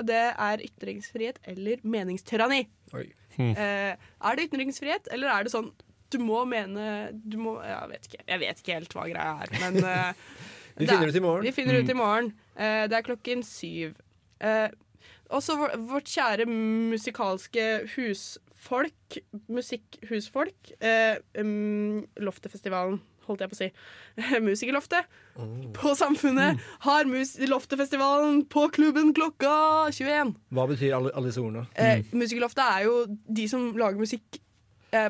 det er ytringsfrihet eller meningstyranni. Eh, er det ytringsfrihet, eller er det sånn du må mene du må, Jeg vet ikke Jeg vet ikke helt hva greia er, men eh, Vi det er- finner ut i morgen. Vi finner ut i Mm. morgen. Eh, det er klokken syv. Eh, også vårt kjære musikalske husfolk, musikkhusfolk, eh, um, Loftefestivalen, holdt jeg på å si. Musikerloftet på Samfunnet har mus Loftefestivalen på klubben klokka 21. Hva betyr alle, alle disse ordene? Eh, Musikerloftet er jo de som lager musikk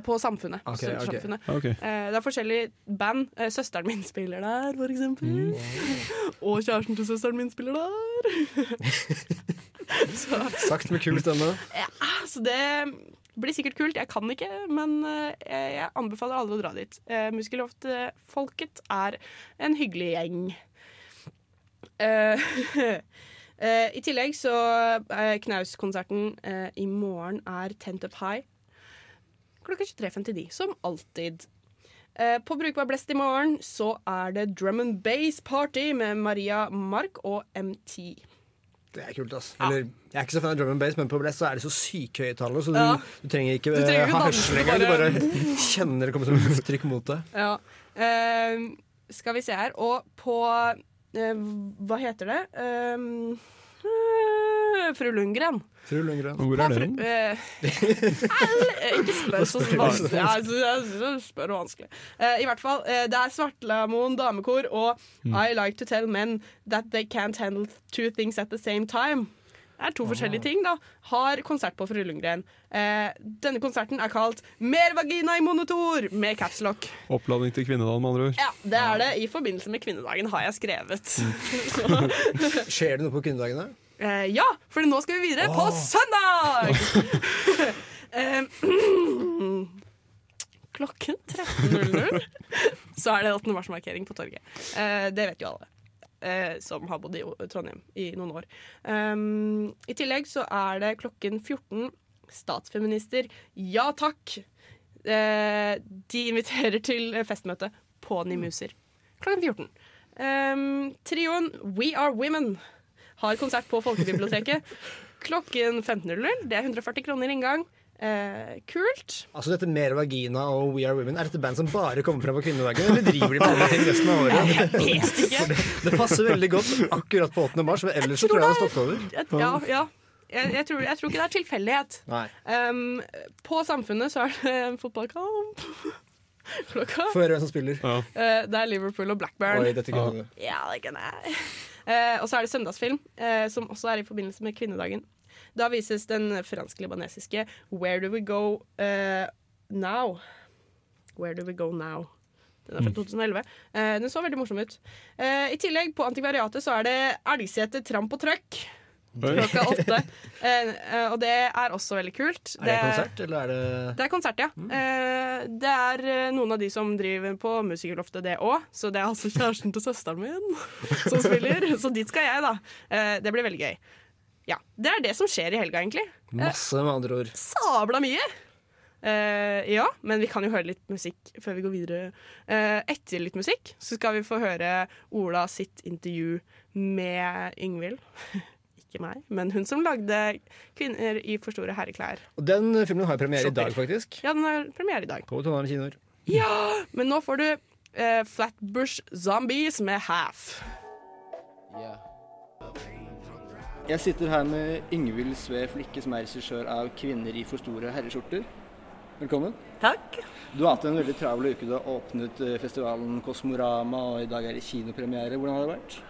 på Samfunnet. Okay, okay. ok. Ok. Eh, det er forskjellige band. Eh, søsteren min spiller der, for eksempel. Og kjæresten til søsteren min spiller der. så, Sagt med kul stemme. ja, så det blir sikkert kult. Jeg kan ikke, men eh, jeg anbefaler alle å dra dit. Eh, Musikerloft-folket er en hyggelig gjeng. Eh, eh, I tillegg så eh, Knaus-konserten eh, i morgen er Tent Up High klokka 23.59, som alltid. Eh, på Brukbar Blest i morgen så er det Drum and Bass Party med Maria Mark og MT. Det er kult, ass. Eller, jeg er ikke så fan av drum and bass, men på Blest så er det så syke høyttalere, så du, Ja. du trenger ikke, Du trenger ikke ha hørsel engang. Du bare- kjenner det kommer som lufttrykk mot deg. Ja. Eh, skal vi se her. Og på eh, Hva heter det? Eh, Fru Lundgren. Fru Lundgren. Hvor er den? fru- eh, ikke spør så vanskelig. Ja, jeg spør vanskelig. Eh, I hvert fall. eh, det er Svartlamoen damekor og I like to tell men that they can't handle two things at the same time. Det er to forskjellige ting, da. Har konsert på Fru Lundgren. Eh, denne konserten er kalt Mer vagina i monotor med capslock. Oppladning til kvinnedagen, med andre ord. Ja, det er det. I forbindelse med kvinnedagen har jeg skrevet. Skjer det noe på kvinnedagene? Eh, ja, for nå skal vi videre på søndag! Eh, Klokken 13.00 så er det 18. mars-markering på torget. Eh, det vet jo alle. eh, som har bodd i Trondheim i noen år. Um, I tillegg så er det klokken 14 statsfeminister. Ja takk! Eh, de inviterer til festmøte på Nimuser klokken 14. Um, trioen We Are Women har konsert på Folkebiblioteket klokken 15.00. Det er 140 kroner inngang. Eh, kult. Altså dette Mer vagina og We Are Women, er dette band som bare kommer frem på kvinnedagen, eller driver de med andre ting resten av året? Jeg vet ikke. Det, det passer veldig godt akkurat på 8. mars, men ellers så tror jeg det har stått over. Ja, ja. Jeg, jeg, tror, jeg tror ikke det er tilfeldighet. Um, på Samfunnet så er det en fotballkamp klokka. Få høre hvem som spiller. Eh, det er Liverpool og Blackburn. Oi, dette du. Ja, det kan jeg. Eh, og så er det søndagsfilm, eh, som også er i forbindelse med kvinnedagen. Da vises den fransk-libanesiske Where Do We Go uh, Now? Where Do We Go Now? Den er fra 2011. Eh, den så veldig morsom ut. Eh, I tillegg, på Antikvariatet, så er det Elgsete tramp og trøkk. Klokka åtte. Eh, eh, og det er også veldig kult. Er det konsert, eller er det Det er konsert, ja. Eh, det er noen av de som driver på Musikerloftet, det òg. Så det er altså kjæresten til søsteren min som spiller. Så dit skal jeg, da. Uh, det blir veldig gøy. Ja, Det er det som skjer i helga, egentlig. Masse, med andre ord. sabla mye! Eh, ja, men vi kan jo høre litt musikk før vi går videre. Eh, etter litt musikk så skal vi få høre Ola sitt intervju med Yngvild. Ikke meg, men hun som lagde 'Kvinner i for store herreklær'. Og den filmen har premiere i dag, faktisk. Ja, den har premiere i dag. På Trondheim kinoer. Ja, men nå får du eh, Flatbush Zombies med Half. Jeg sitter her med Yngvild Sve Flikke, som er regissør av 'Kvinner i for store herreskjorter'. Velkommen. Takk. Du har hatt en veldig travel uke. Du har åpnet eh, festivalen Kosmorama, og i dag er det kinopremiere. Hvordan har det vært?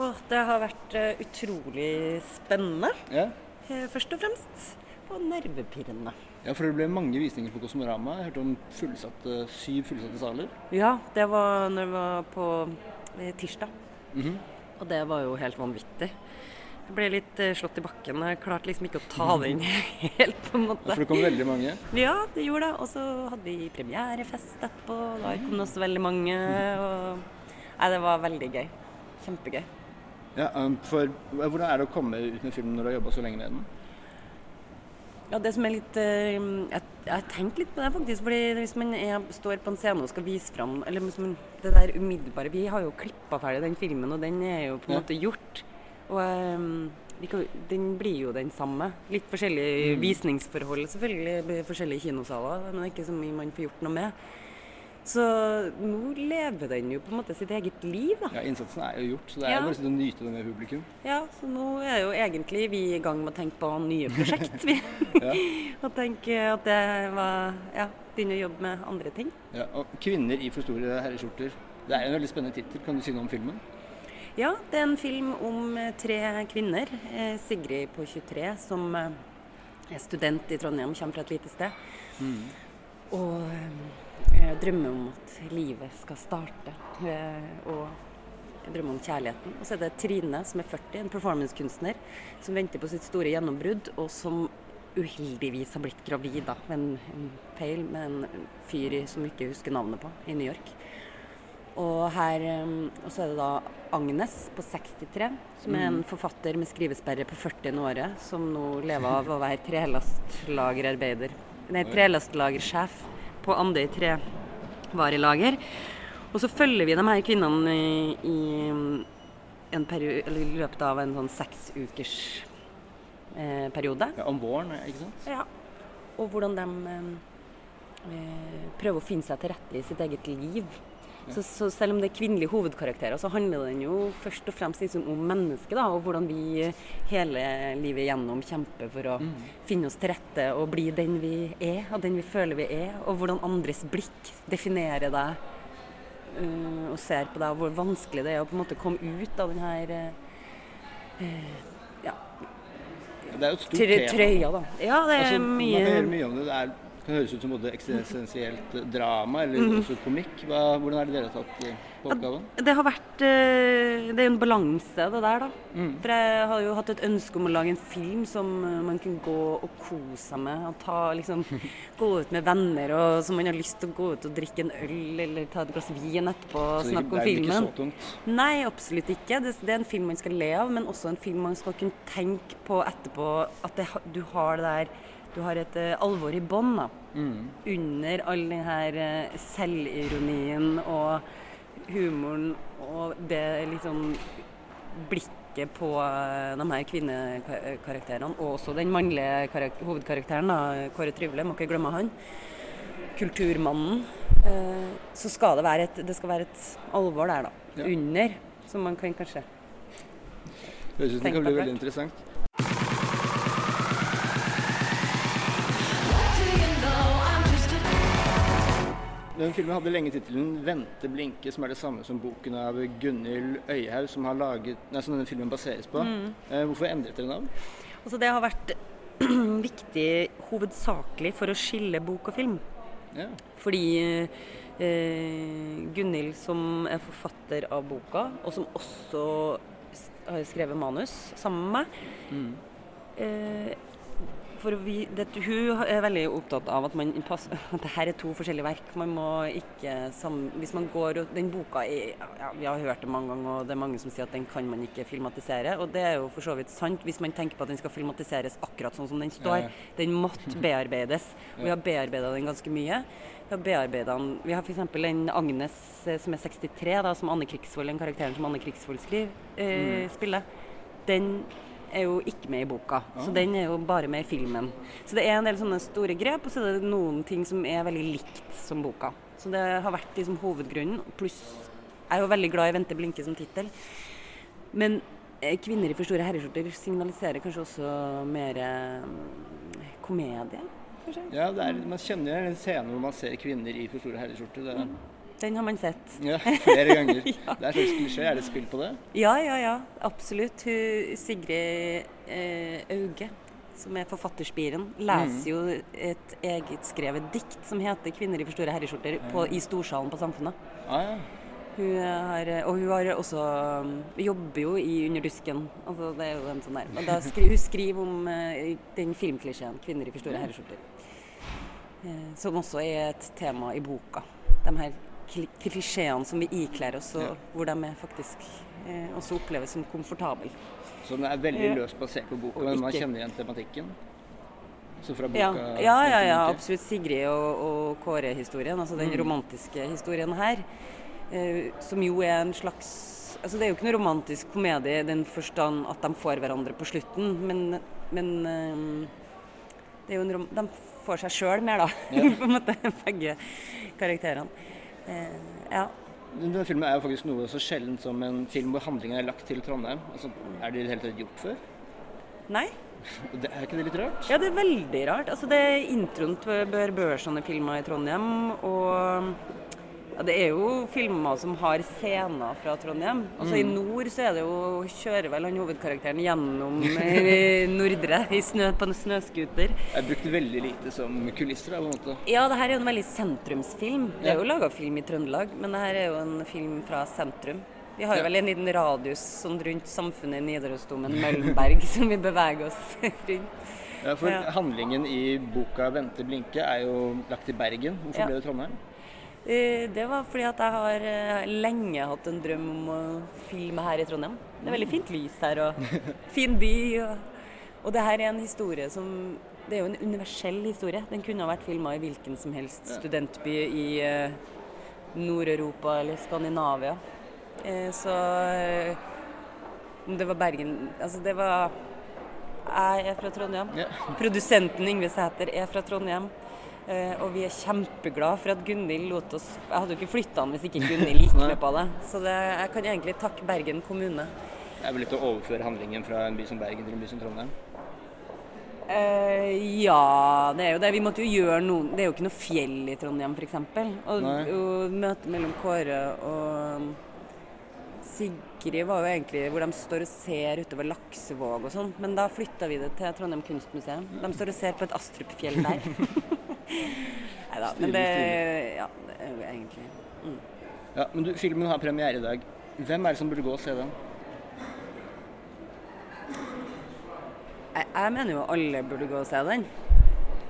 Åh, det har vært eh, utrolig spennende, Ja, eh, først og fremst. Og nervepirrende. ja for det ble mange visninger på Kosmorama. Jeg hørte om fullsatte, syv fullsatte saler. Ja, det var når det var på tirsdag. tirsdag. -hmm. Og det var jo helt vanvittig. Jeg ble litt eh, slått i bakken. Jeg klarte liksom ikke å ta det inn helt, på en måte. Ja, for det kom veldig mange. Ja, det gjorde det. Og så hadde vi premierefest etterpå. Da kom det også veldig mange. Og... Nei, det var veldig gøy. Kjempegøy. Ja, um, for Hvordan er det å komme ut med filmen når du har jobba så lenge med den? Ja, det som er litt eh, Jeg, har tenkt litt på det, faktisk. fordi Hvis man er, står på en scene og skal vise fram eller man, Det der umiddelbare Vi har jo klippa ferdig den filmen, og den er jo på en Ja. måte gjort. Og um, den blir jo den samme. Litt forskjellige Mm. visningsforhold, selvfølgelig. Forskjellige kinosaler. Men det er ikke så mye man får gjort noe med. Så nå lever den jo på en måte sitt eget liv, da. Ja, Innsatsen er jo gjort, så det er Ja. jo bare å nyte det med publikum. Ja, så nå er jo egentlig vi i gang med å tenke på nye prosjekt, vi. Ja. og tenke at det var Ja, begynne å jobbe med andre ting. Ja, og 'Kvinner i for store herreskjorter'. Det er en veldig spennende tittel. Kan du si noe om filmen? Ja, det er en film om eh, tre kvinner. Eh, Sigrid på 23 som eh, er student i Trondheim, kommer fra et lite sted. Og eh, drømmer om at livet skal starte. Eh, og jeg drømmer om kjærligheten. Og så er det Trine som er 40, en performancekunstner, som venter på sitt store gjennombrudd, og som uheldigvis har blitt gravid da, ved en, en feil med en fyr som ikke husker navnet på, i New York. Og, her, um, og så er det da Agnes på 63, som er en Mm. forfatter med skrivesperre på 40 året, som nå lever av å være trelastlagerarbeider. Nei, trelastlagersjef på Andøy trevarelager. Og så følger vi de her kvinnene i, i en perio- eller i løpet av en sånn seks ukers eh, periode. Ja, om våren, ikke sant? Ja. Og hvordan de eh, eh, prøver å finne seg til rette i sitt eget liv. Så, så selv om det er kvinnelige hovedkarakterer, så handler den jo først og fremst liksom om mennesket. da, Og hvordan vi hele livet gjennom kjemper for å finne oss til rette og bli den vi er, og den vi føler vi er. Og hvordan andres blikk definerer deg uh, og ser på deg, og hvor vanskelig det er å på en måte komme ut av den her eh, ja, Det er jo et stort Trø- tema. trøya, da. Ja, det er altså, mye- Man hører mye om det. Det er, kan høres ut som både eksistensielt drama eller Mhm. også komikk. Hva, hvordan er det dere har tatt på oppgaven? Det har vært eh, Det er jo en balanse, det der, da. Mm. For jeg har jo hatt et ønske om å lage en film som eh, man kunne gå og kose seg med. Og ta, liksom, gå ut med venner, og som man har lyst til å gå ut og drikke en øl eller ta et glass vin etterpå og Så det snakke om blir ikke så tungt? Nei, absolutt ikke. Det, det er en film man skal le av, men også en film man skal kunne tenke på etterpå. At det, du har det der Du har et uh, alvor i bånn, Mm. under all den her uh, selvironien og humoren og det liksom blikket på uh, de her kvinnekarakterene, og også den mannlige hovedkarakteren, da, Kåre Tryvle, må ikke glemme han. Kulturmannen. Så skal det være et, det skal være et alvor der, da. Ja. Under, som man kan kanskje Høres ut som det kan bli veldig interessant. Den filmen hadde lenge tittelen 'Vente blinke', som er det samme som boken av Gunhild Øyhaug, som, som denne filmen baseres på. Mm. Eh, hvorfor endret dere navn? Altså det har vært viktig hovedsakelig for å skille bok og film. Ja. Fordi eh, Gunhild, som er forfatter av boka, og som også har skrevet manus sammen med meg Mm. eh, for vi, det, Hun er veldig opptatt av at, man passer, at det her er to forskjellige verk. Man må ikke sam, Hvis man går og Den boka er ja, Vi har hørt det mange ganger, og det er mange som sier at den kan man ikke filmatisere. Og det er jo for så vidt sant, hvis man tenker på at den skal filmatiseres akkurat sånn som den står. Ja, ja. Den måtte bearbeides. Og vi har bearbeida den ganske mye. Vi har bearbeidet den Vi har f.eks. en Agnes eh, som er 63, da, som Anne Krigsvold, den karakteren som Anne Krigsvold skriver, eh, Mm. spiller. Den er jo ikke med i boka, så Ah. den er jo bare med i filmen. Så det er en del sånne store grep, og så er det noen ting som er veldig likt som boka. Så det har vært liksom hovedgrunnen. Pluss jeg er jo veldig glad i 'Vente blinke' som tittel. Men eh, 'Kvinner i for store herreskjorter' signaliserer kanskje også mer eh, komedie, kanskje? Ja, det er, Man kjenner jo en scene hvor man ser kvinner i for store herreskjorter. Det, Den har man sett. ja, flere ganger. Ja. Det er slags klisjé. Er det spill på det? Ja, ja, ja. Absolutt. Hun, Sigrid eh, Auge, som er forfatterspiren, leser jo et eget skrevet dikt som heter 'Kvinner i for store herreskjorter' på, i Storsalen på Samfunnet. Ah, ja. Hun har, og hun har også jobber jo i Under dusken. Altså, det er jo en sånn der. Og da skri, hun skriver om eh, den filmklisjeen 'Kvinner i for store herreskjorter'. Eh, som også er et tema i boka. De her klisjeene som vi ikler oss, og Ja. hvor de er faktisk eh, også oppleves som komfortable. Så den er veldig Ja. løst basert på boka, men man kjenner igjen tematikken? Så fra boka Ja, ja, ja, ja absolutt. Sigrid og, og Kåre-historien, altså den Mm. romantiske historien her, eh, som jo er en slags Altså Det er jo ikke noe romantisk komedie i den forstand at de får hverandre på slutten, men, men eh, er de får seg sjøl mer, da. Ja. på en måte, begge karakterene. Eh, ja. Denne filmen er jo faktisk noe så sjeldent som en film hvor handlingen er lagt til Trondheim. Altså, er det i det hele tatt gjort før? Nei? Det, er ikke det litt rart? Ja, det er veldig rart. Altså, det er introen til Bør sånne filmer i Trondheim, og ja, det er jo filmer som har scener fra Trondheim. Altså I Mm. nord så er det jo, kjører vel han hovedkarakteren gjennom eh, Nordre i snø, på en snøscooter. Er brukt veldig lite som kulisser, på en måte. Ja, det her er jo en veldig sentrumsfilm. Det er jo laga film i Trøndelag, men det her er jo en film fra sentrum. Vi har jo vel en liten radius sånn rundt samfunnet i Nidarosdomen, Møllenberg, som vi beveger oss rundt. Ja, for Ja. handlingen i boka 'Vente blinke' er jo lagt til Bergen. Hvorfor Ja. ble det Trondheim? Eh, Det var fordi at jeg har eh, lenge hatt en drøm om å filme her i Trondheim. Det er veldig fint lys her og fin by. Og, og det her er en historie som Det er jo en universell historie. Den kunne ha vært filma i hvilken som helst studentby i eh, Nord-Europa eller Skandinavia. Så om det var Bergen Altså, det var Jeg er fra Trondheim. Produsenten Yngve Sæter er fra Trondheim. Eh, og vi er kjempeglade for at Gunhild lot oss Jeg hadde jo ikke flytta han hvis ikke Gunhild gikk med på det. Så det, jeg kan egentlig takke Bergen kommune. Er det litt å overføre handlingen fra en by som Bergen til en by som Trondheim? Uh, ja, det er jo det. Vi måtte jo gjøre noe Det er jo ikke noe fjell i Trondheim, f.eks. Og, og møtet mellom Kåre og Sigrid var jo egentlig hvor de står og ser utover Laksevåg og sånn. Men da flytta vi det til Trondheim kunstmuseum. De står og ser på et Astrupfjell der. Nei da. Men det Ja, det er jo egentlig mm. Ja, men du, filmen har premiere i dag. Hvem er det som burde gå og se den? jeg, jeg mener jo alle burde gå og se den.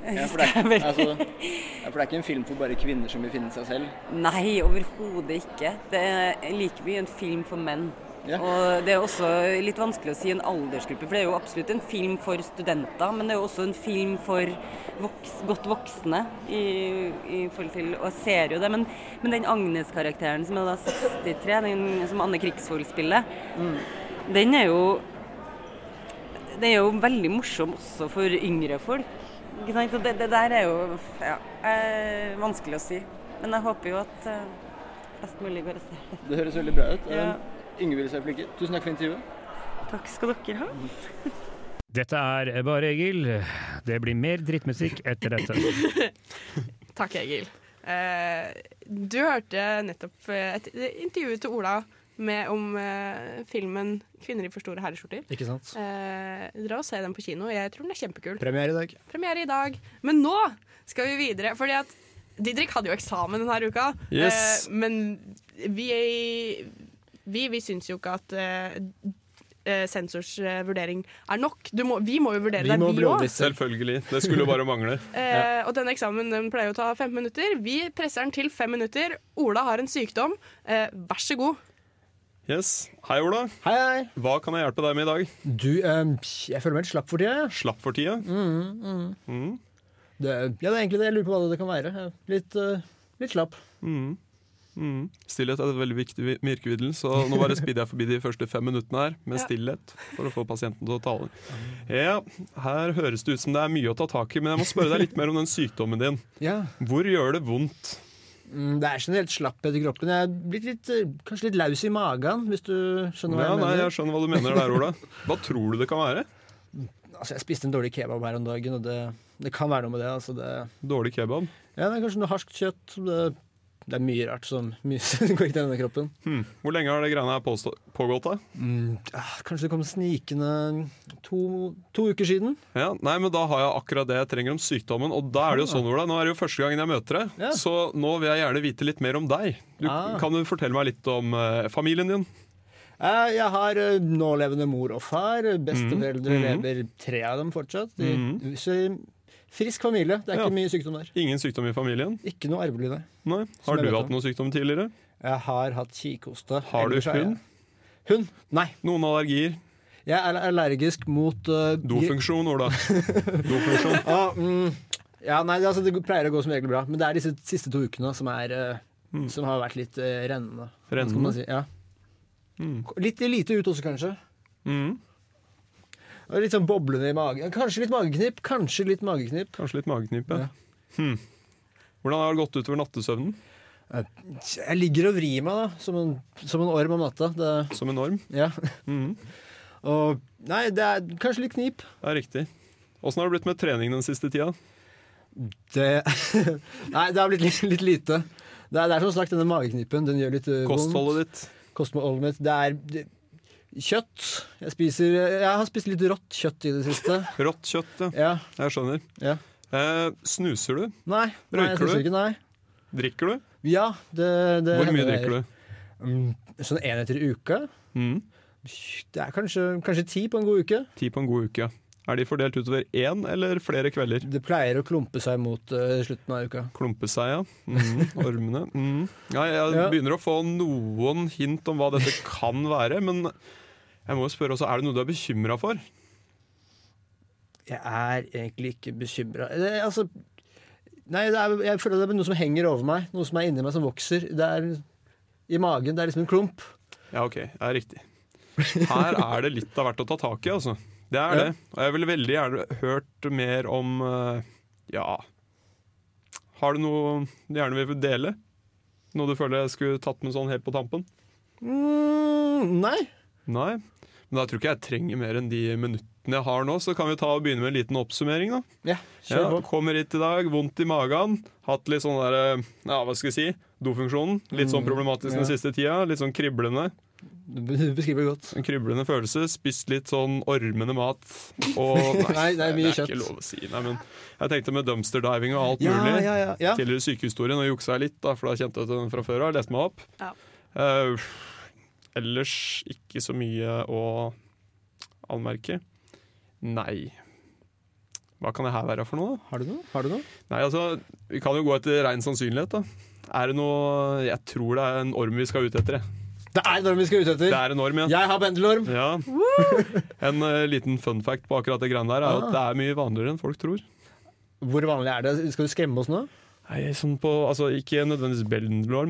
Ja, for, det er, altså, ja, for det er ikke en film for bare kvinner som vil finne seg selv. Nei, overhodet ikke. Det er like mye en film for menn. Og det er også litt vanskelig å si en aldersgruppe, for det er jo absolutt en film for studenter, men det er jo også en film for voks, godt voksne i, i forhold til Og jeg ser jo det, men, men den Agnes-karakteren som er da 63, den som Anne Krigsvold spiller, den er jo det er jo veldig morsom også for yngre folk. Ikke sant? Så det, det der er jo ja, eh, vanskelig å si. Men jeg håper jo at eh, flest mulig går og ser det. Det høres veldig bra ut. Ja. Ingvild Seiflykke, tusen takk for intervjuet. Takk skal dere ha. Dette er Bare Egil. Det blir mer drittmusikk etter dette. Takk, Egil. Eh, du hørte nettopp eh, et intervju til Ola med, om eh, filmen 'Kvinner i for store herreskjorter'. Ikke sant? Eh, dra og se den på kino. Jeg tror den er kjempekul. Premiere i dag. Premiere i dag. Men nå skal vi videre, fordi at Didrik hadde jo eksamen denne uka. Yes. Eh, men vi, vi, vi syns jo ikke at eh, eh, sensors eh, vurdering er nok. Du må, vi må jo vurdere det, vi òg. Selvfølgelig. Det skulle jo bare mangle. Eh, og denne eksamen den pleier å ta 15 minutter. Vi presser den til 5 minutter. Ola har en sykdom. Eh, vær så god. Yes. Hei, Ola. Hei, hei. Hva kan jeg hjelpe deg med i dag? Du, eh, jeg føler meg litt slapp for tida. Slapp for tida? Mm, mm. Mm. Det, ja, det er egentlig det. Jeg lurer på hva det kan være. Litt, uh, litt slapp. Mm. Mm. Stillhet er et veldig viktig vi- virkemiddel, så nå bare speeder jeg forbi de første fem minuttene her med Ja. stillhet for å få pasienten til å tale. Ja, her høres det ut som det er mye å ta tak i, men jeg må spørre deg litt mer om den sykdommen din. Ja. Hvor gjør det vondt? Mm, det er generelt slapphet i kroppen. Jeg er blitt litt, eh, kanskje litt laus i magen, hvis du skjønner hva Ja, jeg nei, mener. jeg skjønner hva du mener der, Ola. Hva tror du det kan være? Altså, jeg spiste en dårlig kebab her om dagen, og det, det kan være noe med det. Altså, det Dårlig kebab? ja, det er kanskje noe harskt kjøtt. Det, det er mye rart som mye, som går ikke denne kroppen. Hmm. Hvor lenge har det greiene her pågått? da? Mm, ah, kanskje det kom snikende to, to uker siden. Ja, nei, men Da har jeg akkurat det jeg trenger om sykdommen. Og da er det jo sånn, Ola, Nå er det jo første gangen jeg møter deg, Ja. så nå vil jeg gjerne vite litt mer om deg. Du, Ah. Kan du fortelle meg litt om eh, familien din? Eh, Jeg har eh, nålevende mor og far. Besteforeldre mm. lever tre av dem fortsatt. De, Mhm. Frisk familie. Det er ikke mye sykdom der. Ingen sykdom i familien? Ikke noe arvelig, nei. Nei. Har du hatt noe sykdom tidligere? Jeg har hatt kikhoste. Har du hund? Hund? Nei. Noen allergier? Jeg er allergisk mot uh, Dofunksjon, Ola. Dofunksjon. ah, mm, ja, nei, altså, det pleier å gå som regel bra. Men det er disse siste to ukene som, er, eh, som har vært litt uh, rennende. Rennende? si? Ja. Mm. Litt lite ut også, kanskje. Mm. Og litt sånn boblende i magen. Kanskje litt mageknip. Kanskje litt mageknip. Kanskje litt mageknip, ja. Hmm. Hvordan har det gått utover nattesøvnen? Jeg ligger og vrir meg da, som en, som en orm om natta. Det, Som en orm? ja. Mhm. Og nei, det er kanskje litt knip. Det er riktig. Åssen har det blitt med trening den siste tida? Det Nei, det har blitt litt, litt lite. Det er, det er som sagt denne mageknipen. Den gjør litt vondt. Kostholdet ditt? Kostholdet mitt. Det er kjøtt. Jeg spiser Jeg har spist litt rått kjøtt i det siste. Rått kjøtt, ja. Ja. Jeg skjønner. Ja. Eh, snuser du? Nei. nei Røyker synes du? Ikke, nei. Drikker du? Ja, det, det Hvor mye drikker du? Mm, sånn én etter uke. Mm. Det er kanskje, kanskje ti på en god uke. Ti på en god uke. Er de fordelt utover én eller flere kvelder? Det pleier å klumpe seg mot uh, slutten av uka. Klumpe seg, ja. Mm, Ormene. Mm. Ja, jeg Ja. begynner å få noen hint om hva dette kan være, men jeg må jo spørre også, er det noe du er bekymra for? Jeg er egentlig ikke bekymra. Altså, nei, det er, jeg føler det er noe som henger over meg. Noe som er inni meg som vokser. Det er i magen. Det er liksom en klump. Ja, OK. Det er riktig. Her er det litt av hvert å ta tak i, altså. Det er Ja. det. Og jeg ville veldig gjerne hørt mer om eh, Ja Har du noe du gjerne vil dele? Noe du føler jeg skulle tatt med sånn helt på tampen? Mm, nei. Nei. Men da tror ikke jeg trenger mer enn de minuttene jeg har nå, så kan vi ta og begynne med en liten oppsummering, da. Ja, kjør Ja, kommer hit i dag, vondt i magen. Hatt litt sånn der, ja, hva skal jeg si, dofunksjonen. Litt sånn Mm, problematisk ja. den siste tida. Litt sånn kriblende. Du beskriver det godt. En kriblende følelse. Spist litt sånn ormende mat. Og Nei, er mye det er kjøtt. ikke lov å si. Nei, men jeg tenkte med dumpster diving og alt Ja, mulig. ja, ja, ja. Tidligere sykehistorien og juksa jeg litt, da, for da kjente jeg til den fra før av. Leste meg opp. Ja. Eh, ellers ikke så mye å anmerke. Nei. Hva kan det her være for noe? da? Har du noe? Har du noe? Nei, altså, Vi kan jo gå etter rein sannsynlighet. da. Er det noe Jeg tror det er en orm vi skal ut etter. Det er en orm vi skal ut etter. Det er en orm, ja. Jeg har bendelorm. Ja. En uh, liten fun fact på akkurat det greiene der er Ah. at det er mye vanligere enn folk tror. Hvor vanlig er det? Skal du skremme oss nå? Nei, sånn på, altså Ikke nødvendigvis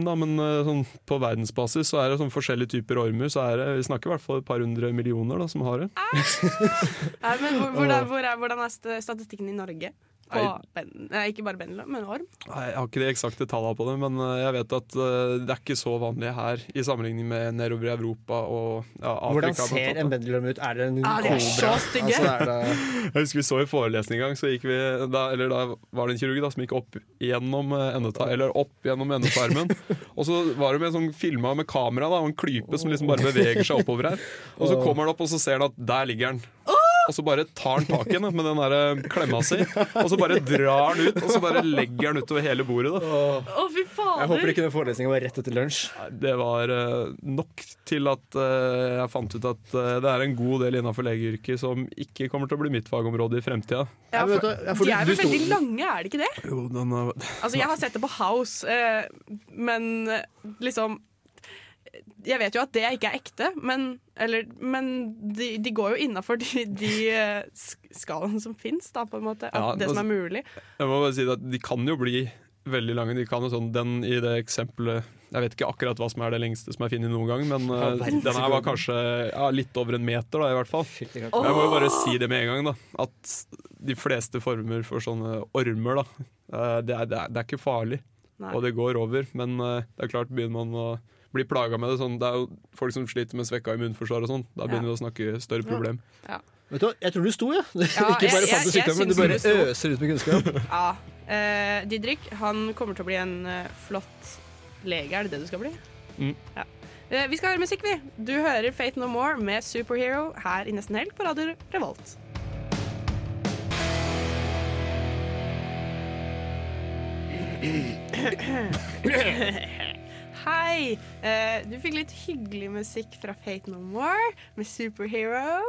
da, men eh, sånn på verdensbasis så er det sånn forskjellige typer ormer. Så er det, Vi snakker i hvert fall et par hundre millioner da, som har det. Nei, men hvor, hvor hvor er, hvordan er statistikken i Norge? På ben, nei, ikke bare bendelorm, men orm? Nei, Jeg har ikke de eksakte tallene på det, men eh, jeg vet at eh, det er ikke så vanlig her i sammenligning med nedover i Europa og ja, Afrika. Hvordan ser en bendelorm ut? Er det en Ah, det er så stygge. Altså, er det... Jeg husker vi så i forelesning en gang, så gikk vi da, Eller da var det en kirurg da, som gikk opp gjennom eh, endeta, Eller opp gjennom endetarmen. og så var det med sånn filma med kamera, da, og en klype som liksom bare beveger seg oppover her. Og så kommer han opp, og så ser han at der ligger han. Og så bare tar han tak i henne med den der eh, klemma si, og så bare drar han ut, og så bare legger han utover hele bordet. da Å, fy fader! Jeg håper ikke den forelesninga var rett etter lunsj. Det var eh, nok til at eh, jeg fant ut at det er en god del innenfor legeyrket som ikke kommer til å bli mitt fagområde i fremtida. Ja, for, ja, for de er vel veldig lange, er de ikke det? Jo, den er Altså, jeg har sett det på House, men liksom Jeg vet jo at det ikke er ekte, men, eller, men de, de går jo innafor de, de eh, skalaene som fins, da, på en måte. Ja, det som altså- er mulig. Jeg må bare si at De kan jo bli veldig lange. De kan jo sånn, den i det eksempelet Jeg vet ikke akkurat hva som er det lengste som er funnet noen gang, men Ja, eh, den her var kanskje ja, litt over en meter, da, i hvert fall. Men Jeg må jo bare si det med en gang, da. At de fleste former for sånne ormer, da, eh, det er, det er, det er ikke farlig. Nei. Og det går over. Men det er klart, begynner man å bli plaga med det sånn, Det er jo folk som sliter med svekka immunforsvar og sånn. Da begynner vi å snakke større problem. Ja. Vet du hva, Jeg tror du sto, ja. Ja, ikke bare jeg- fant jeg- sykdom, jeg men du bare du øser ut med kunnskap. Ja. Uh, Didrik han kommer til å bli en uh, flott lege, er det det du skal bli? Mm. Ja. Uh, vi skal høre musikk, vi. Du hører Fate No More med Superhero her i Nesten Helg på Radio Revolt. Hei! Uh, du fikk litt hyggelig musikk fra Fate No More med Superhero.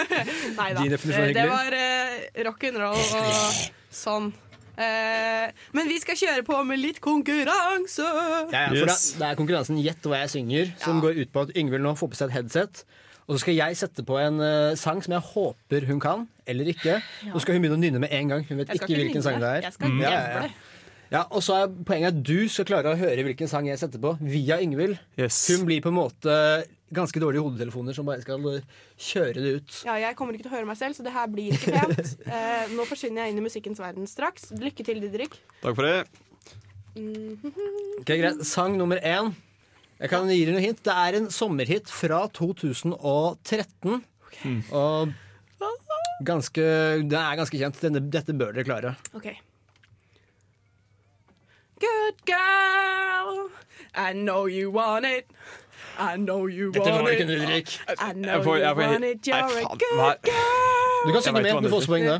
Nei da. Eh, det var eh, rock'n'roll og sånn. Uh, men vi skal kjøre på med litt konkurranse. Ja, ja, for det, det er konkurransen Gjett hva jeg synger, som går ut på at Yngvild nå får på seg et headset. Og så skal jeg sette på en sang som jeg håper hun kan, eller ikke. Og så skal hun begynne å nynne med en gang. Hun vet ikke ikke hvilken nynne, sang det er. jeg skal ja, gamble. Ja, og så er poenget at du skal klare å høre hvilken sang jeg setter på, via Yngvild. Hun blir på en måte ganske dårlige hodetelefoner som bare skal eh, kjøre det ut. Ja, jeg kommer ikke til å høre meg selv, så det her blir ikke pent. Eh, nå forsvinner jeg inn i musikkens verden straks. Lykke til, Didrik. Takk for det. Mhm. Ok, greit. Sang nummer én. Jeg kan gi deg noe hint. Det er en sommerhit fra 2013. Og ganske, den er ganske kjent. Denne, dette bør dere klare. OK. Good girl, I know you want it. I know you Dette want var it. ikke Didrik. I know Jeg får- jeg you want it. Nei, You're a good girl. Du kan synge med. Du får det også poeng da.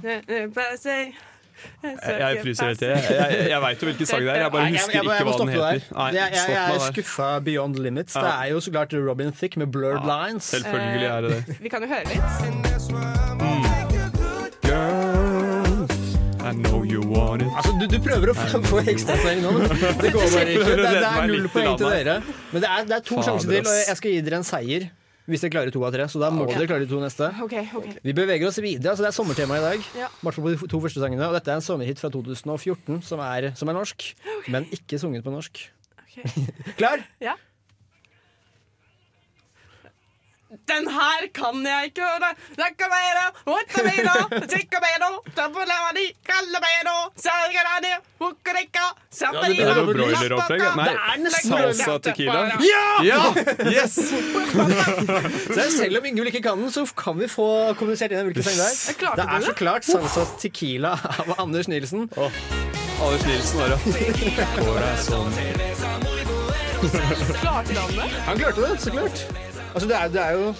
Jeg, jeg fryser helt til. Jeg, jeg, jeg veit jo hvilken sang det er, jeg bare husker jeg ikke hva den heter. Nei, jeg, jeg, jeg er skuffa beyond limits. Det er jo så klart Robin Thicke med Blurred Lines. Selvfølgelig er det det. Vi kan jo høre litt. Know you want it. Altså, du, du prøver å få, ekstrapoeng nå, men det går bare ikke. Det, det er null poeng til dere. Men det er, det er to Fader, sjanser til, og jeg skal gi dere en seier. Hvis dere klarer to av tre. Så da må okay. dere klare de to neste. Okay, okay. Vi beveger oss videre. altså Det er sommertema i dag. Ja. På de to første sangene. Og dette er en sommerhit fra 2014 som er, som er norsk, men ikke sunget på norsk. Klar? Ja. Den her kan jeg ikke høre. Ja, Det er jo broileropplegg. Nei, er salsa tequila. Ja! Ja! Yes! Så selv om Ingvild ikke kan den, så kan vi få kommunisert inn hvilken sang det er. Det er så klart Salsa Tequila av Anders Nilsen. Anders Nilsen var det. Klarte han det? Han klarte det, så klart. Altså, det, er, det, er jo,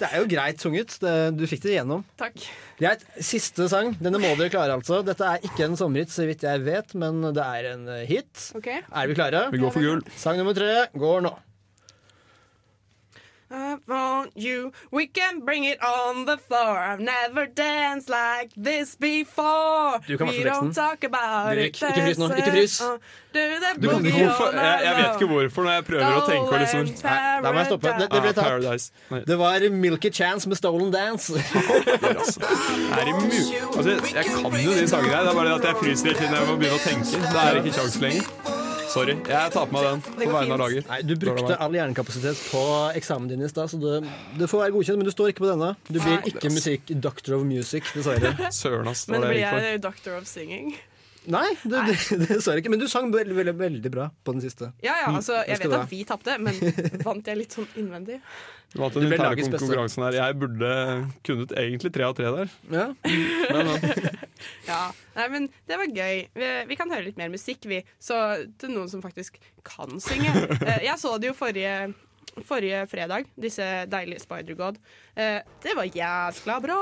det er jo greit sunget. Det, du fikk det igjennom. Takk. Greit, Siste sang. Denne må dere klare, altså. Dette er ikke en sommerhit, så vidt jeg vet, men det er en eh, hit. Okay. Er vi klare? Vi går for gull. Sang nummer tre går nå. I want you, we can bring it on the floor. I've never danced like this before. Du kan We don't talk about Didrik, it. ikke frys nå, ikke frys. Uh, do the Du kan ikke hvorfor, jeg, jeg vet ikke hvorfor når jeg prøver å tenke og liksom Nei, da må jeg stoppe. Det, det ble Ah, tatt. Paradise. Det var Milky Chance med Stolen Dance. er det mu altså, jeg kan jo de sangene her, det er bare det at jeg fryser hele tiden jeg må begynne å tenke. Det er ikke kjangs lenger. Sorry. Jeg tar på meg den på vegne av laget. Nei, Du brukte all hjernekapasitet på eksamen din i stad, så det, det får være godkjent, men du står ikke på denne. Du blir ikke musikk doctor of music, dessverre. Søren, ass. Men det blir jeg doctor of singing? Nei, det, det, dessverre ikke. Men du sang veldig, veldig, veldig bra på den siste. Ja, ja, altså, jeg vet at vi tapte, men vant jeg litt sånn innvendig? Du vant den interne konkurransen her. Jeg burde kunnet egentlig tre av tre der. Ja. Men, men. Ja, Nei, men det var gøy. Vi, vi kan høre litt mer musikk, vi. Så til noen som faktisk kan synge. Eh, Jeg så det jo forrige, forrige fredag, disse deilige Spider-God. Eh, Det var jæskla bra.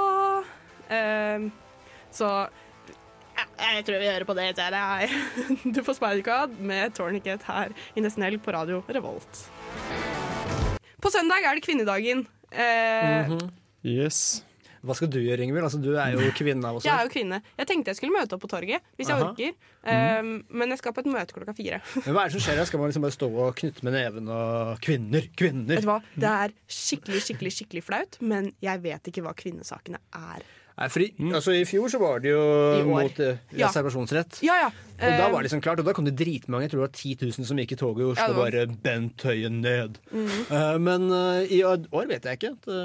Eh, Så jeg tror vi hører på det. så er det- Du får Spider-God med Torniket her i Nesten Helg på radio Revolt. På søndag er det kvinnedagen. Eh, Mhm. Yes. Hva skal du gjøre, Ingvild? Altså, du er jo kvinne av oss. Jeg er jo kvinne. Jeg tenkte jeg skulle møte opp på torget hvis jeg orker. Um, men jeg skal på et møte klokka fire. Men hva er det som skjer her? Skal man liksom bare stå og knytte med neven og Kvinner, kvinner! Vet du hva? Det er skikkelig skikkelig, skikkelig flaut, men jeg vet ikke hva kvinnesakene er. Nei, fordi, altså, I fjor så var det jo mot eh, Ja. reservasjonsrett. Ja, ja. Og da var det liksom klart, og da kom det dritmange. Jeg tror det var 10 000 som gikk i toget i Oslo og bare Bent Høien ned. Mm. Uh, men uh, i år vet jeg ikke. Det,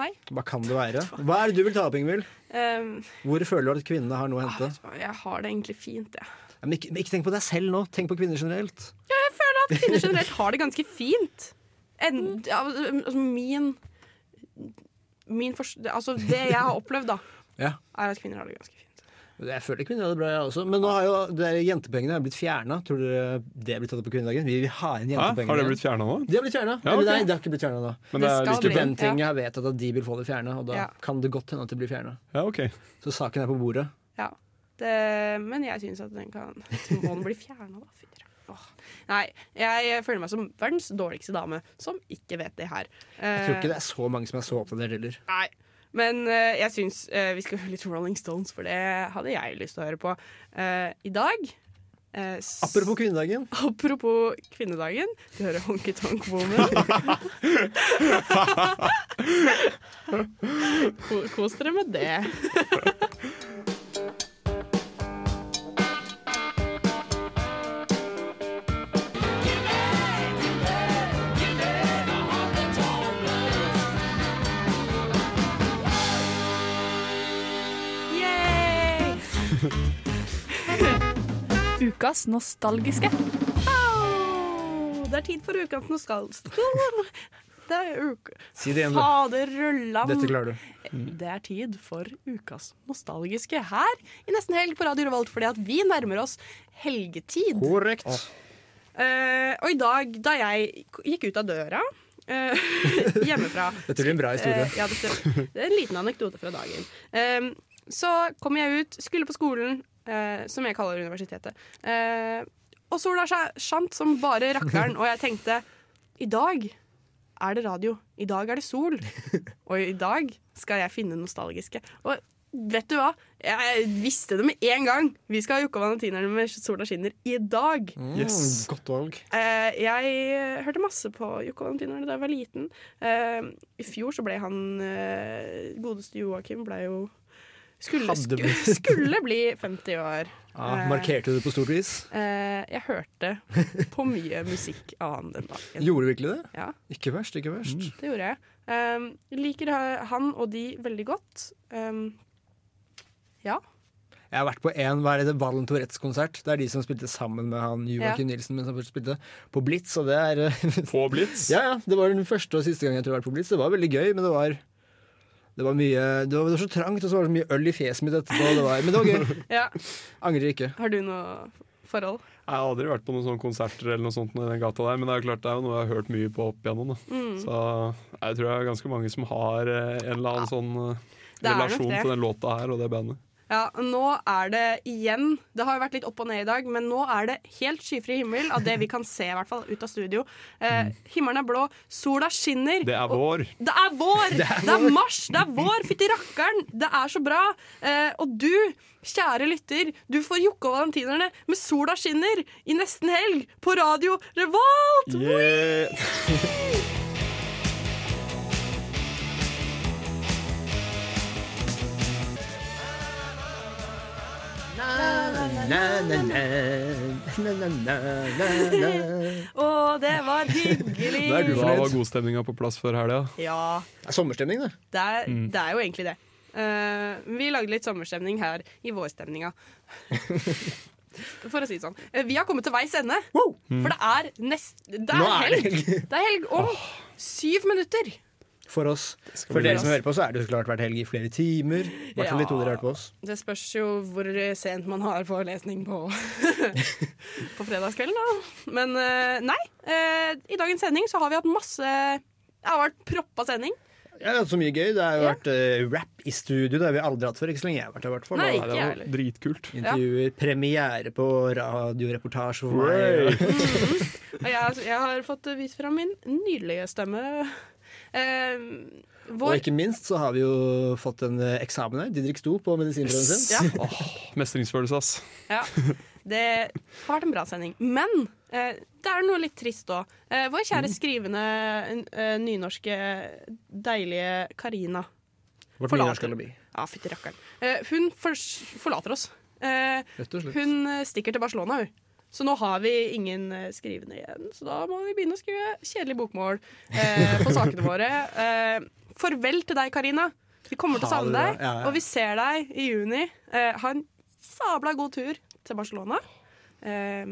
Nei. hva kan det være? Hva er det du vil ta opp, Ingvild? um, Hvor føler du at kvinnene har noe å hente? jeg har det egentlig fint, jeg. Ja, men ikke, men ikke tenk på deg selv nå, tenk på kvinner generelt. Ja, jeg føler at kvinner generelt har det ganske fint. En, ja, altså min min altså, det jeg har opplevd, da, Ja. er at kvinner har det ganske fint. Jeg føler kvinner har det bra, jeg også. Men nå har jo det der jentepengene er blitt fjerna. Tror dere det blir tatt opp på kvinnedagen? Vi vil ha inn jentepengene. Har det blitt fjerna nå? De har blitt fjerna. Ja, Eller nei, det har ikke blitt fjerna nå. Men det er skal lyst til bli. Har vedtatt at de vil få det fjerna, og da Ja. kan det godt hende at det blir fjerna. Ja, ok. Så saken er på bordet. Ja. Det, men jeg syns at den kan Må den bli fjerna, da? Rakkeren. Åh. Nei, jeg føler meg som verdens dårligste dame som ikke vet det her. Jeg tror ikke det er så mange som er så opptatt heller. Nei. Men uh, jeg syns uh, vi skal høre litt Rolling Stones, for det hadde jeg lyst til å høre på. Uh, I dag eh, Apropos kvinnedagen. Apropos kvinnedagen. Du hører Honky Tonk Woman. Ko- Kos dere med det. Ukas nostalgiske. Oh, Det er tid for ukas nostalgiske. Det er uke... Si det igjen, du. Fader. Dette klarer du. Det er tid for ukas nostalgiske her i Nesten Helg på Radio Revolt, fordi at vi nærmer oss helgetid. Korrekt. Eh, og i dag, da jeg gikk ut av døra uh, hjemmefra Dette blir en bra historie. Uh, ja, det, det er en liten anekdote fra dagen. Eh, så kom jeg ut, skulle på skolen, eh, som jeg kaller universitetet. Eh, og sola skjant som bare rakkeren, og jeg tenkte i dag er det radio. I dag er det sol. Og i dag skal jeg finne nostalgiske. Og vet du hva? Jeg visste det med en gang. Vi skal ha Jokke og Valentinerne med Sola skinner i dag. Yes. Godt valg. Eh, jeg hørte masse på Jokke og Valentinerne da jeg var liten. Eh, I fjor så ble han eh, godeste Joakim ble jo skulle, blitt. skulle bli 50 år. Ja, Eh, markerte du det på stort vis? eh, jeg hørte på mye musikk av han den dagen. Gjorde du virkelig det? Ja, Ikke verst, ikke verst. det gjorde jeg. Um, liker han og de veldig godt. Um, ja. Jeg har vært på en hva er det, Valen Tourettes-konsert. Det er de som spilte sammen med han Joakim Ja. Nilsen, men som først spilte på Blitz. Og det er eh, På Blitz? Ja, ja. Det var den første og siste gang jeg tror jeg har vært på Blitz. Det var veldig gøy, men det var det var mye Det var, det var så trangt, og så var det så mye øl i fjeset mitt etterpå. Det var, men det var gøy. ja. Angrer ikke. Har du noe forhold? Jeg har aldri vært på noen sånne konserter eller noe sånt i den gata der, men det er jo klart det er jo noe jeg har hørt mye på opp igjennom. Da. Mm. Så jeg tror det er ganske mange som har eh, en eller annen sånn eh, relasjon til den låta her og det bandet. Ja, nå er det igjen Det har jo vært litt opp og ned i dag, men nå er det helt skyfri himmel av det vi kan se, i hvert fall, ut av studio. Eh, himmelen er blå, sola skinner. Det er og- vår. Det er vår! Det er, mars! Det er vår! Fytti rakkeren! Det er så bra! Eh, og du, kjære lytter, du får Jokke og Valentinerne med Sola skinner i nesten helg på radio Revolt! Og det var hyggelig! Da var godstemninga på plass før helga. Ja, Det er sommerstemning, det. det er, Mm. det er jo egentlig det. Uh, vi lagde litt sommerstemning her i vårstemninga. For å si det sånn. Eh, vi har kommet til veis ende. For det er nest... Det er er helg! helg. Det er helg om syv minutter. For oss. For dere som hører på, så er det jo klart vært helg i flere timer. I hvert fall de to dere hørte på oss. Det spørs jo hvor sent man har forelesning på På fredagskvelden, da. Men eh, nei. eh, I dagens sending så har vi hatt masse Det har vært proppa sending. Jeg har hatt så mye gøy. Det har jo vært uh, rap i studio. Det har vi aldri hatt før. Ikke så lenge jeg har vært her, i hvert fall. Nei, ikke det var. Dritkult. Intervjuer, premiere på radioreportasje for meg. mm -hmm. jeg, jeg har fått vist fram min nydelige stemme. Eh, Og ikke minst så har vi jo fått en eh, eksamen her. Didrik sto på medisinprøven sin. Ja. Mestringsfølelse, ass. Ja, det har vært en bra sending. Men eh, det er noe litt trist òg. Eh, vår kjære skrivende eh, nynorske, deilige Karina. Vårt Forlater- alibi. Ja, fytti rakkeren. Eh, hun forlater oss. Eh, Rett og slett. hun stikker til Barcelona, hun. Så nå har vi ingen eh, skrivende igjen. Så da må vi begynne å skrive kjedelig bokmål eh, på sakene våre. Eh, farvel til deg, Karina. Vi kommer til å savne deg, Ja, ja. og vi ser deg i juni. Eh, ha en sabla god tur til Barcelona. Eh,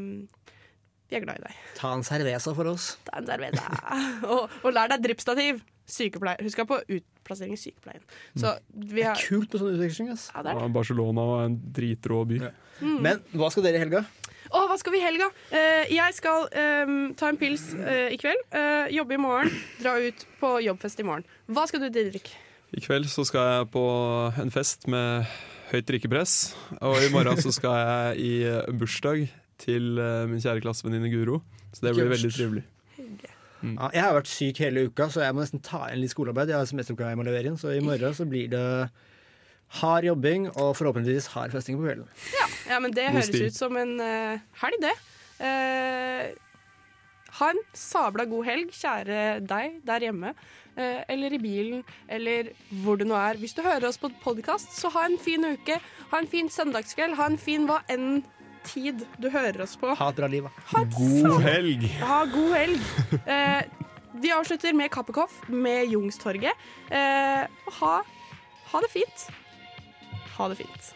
Vi er glad i deg. Ta en cerveza for oss. Ta en cerveza. og, og lær deg drippstativ. Sykepleier. Husk på utplassering i sykepleien. Så vi har Kult med sånn utveksling. Ja, Barcelona er det. Ja, Barcelona var en dritrå by. Mm. Men hva skal dere i helga? Å, hva skal vi i helga? Eh, jeg skal eh, ta en pils eh, i kveld. eh, jobbe i morgen. Dra ut på jobbfest i morgen. Hva skal du, Didrik? I kveld så skal jeg på en fest med høyt drikkepress. Og i morgen så skal jeg i eh, bursdag til eh, min kjære klassevenninne Guro. Så det blir veldig trivelig. Ja, jeg har vært syk hele uka, så jeg må nesten ta igjen litt skolearbeid. Jeg har semesteroppgave jeg må levere inn, så i morgen så blir det hard jobbing og forhåpentligvis hard festing på kvelden. Ja, ja men det høres ut som en uh, helg, det. Uh, ha en sabla god helg, kjære deg der hjemme. Uh, eller i bilen, eller hvor du nå er. Hvis du hører oss på podkast, så ha en fin uke. Ha en fin søndagskveld. Ha en fin hva enn tid du hører oss på. Ha et bra liv, da. God helg! Ha god helg. Eh, vi avslutter med Kappekoff med Jungstorget. Eh, ha, ha det fint. Ha det fint.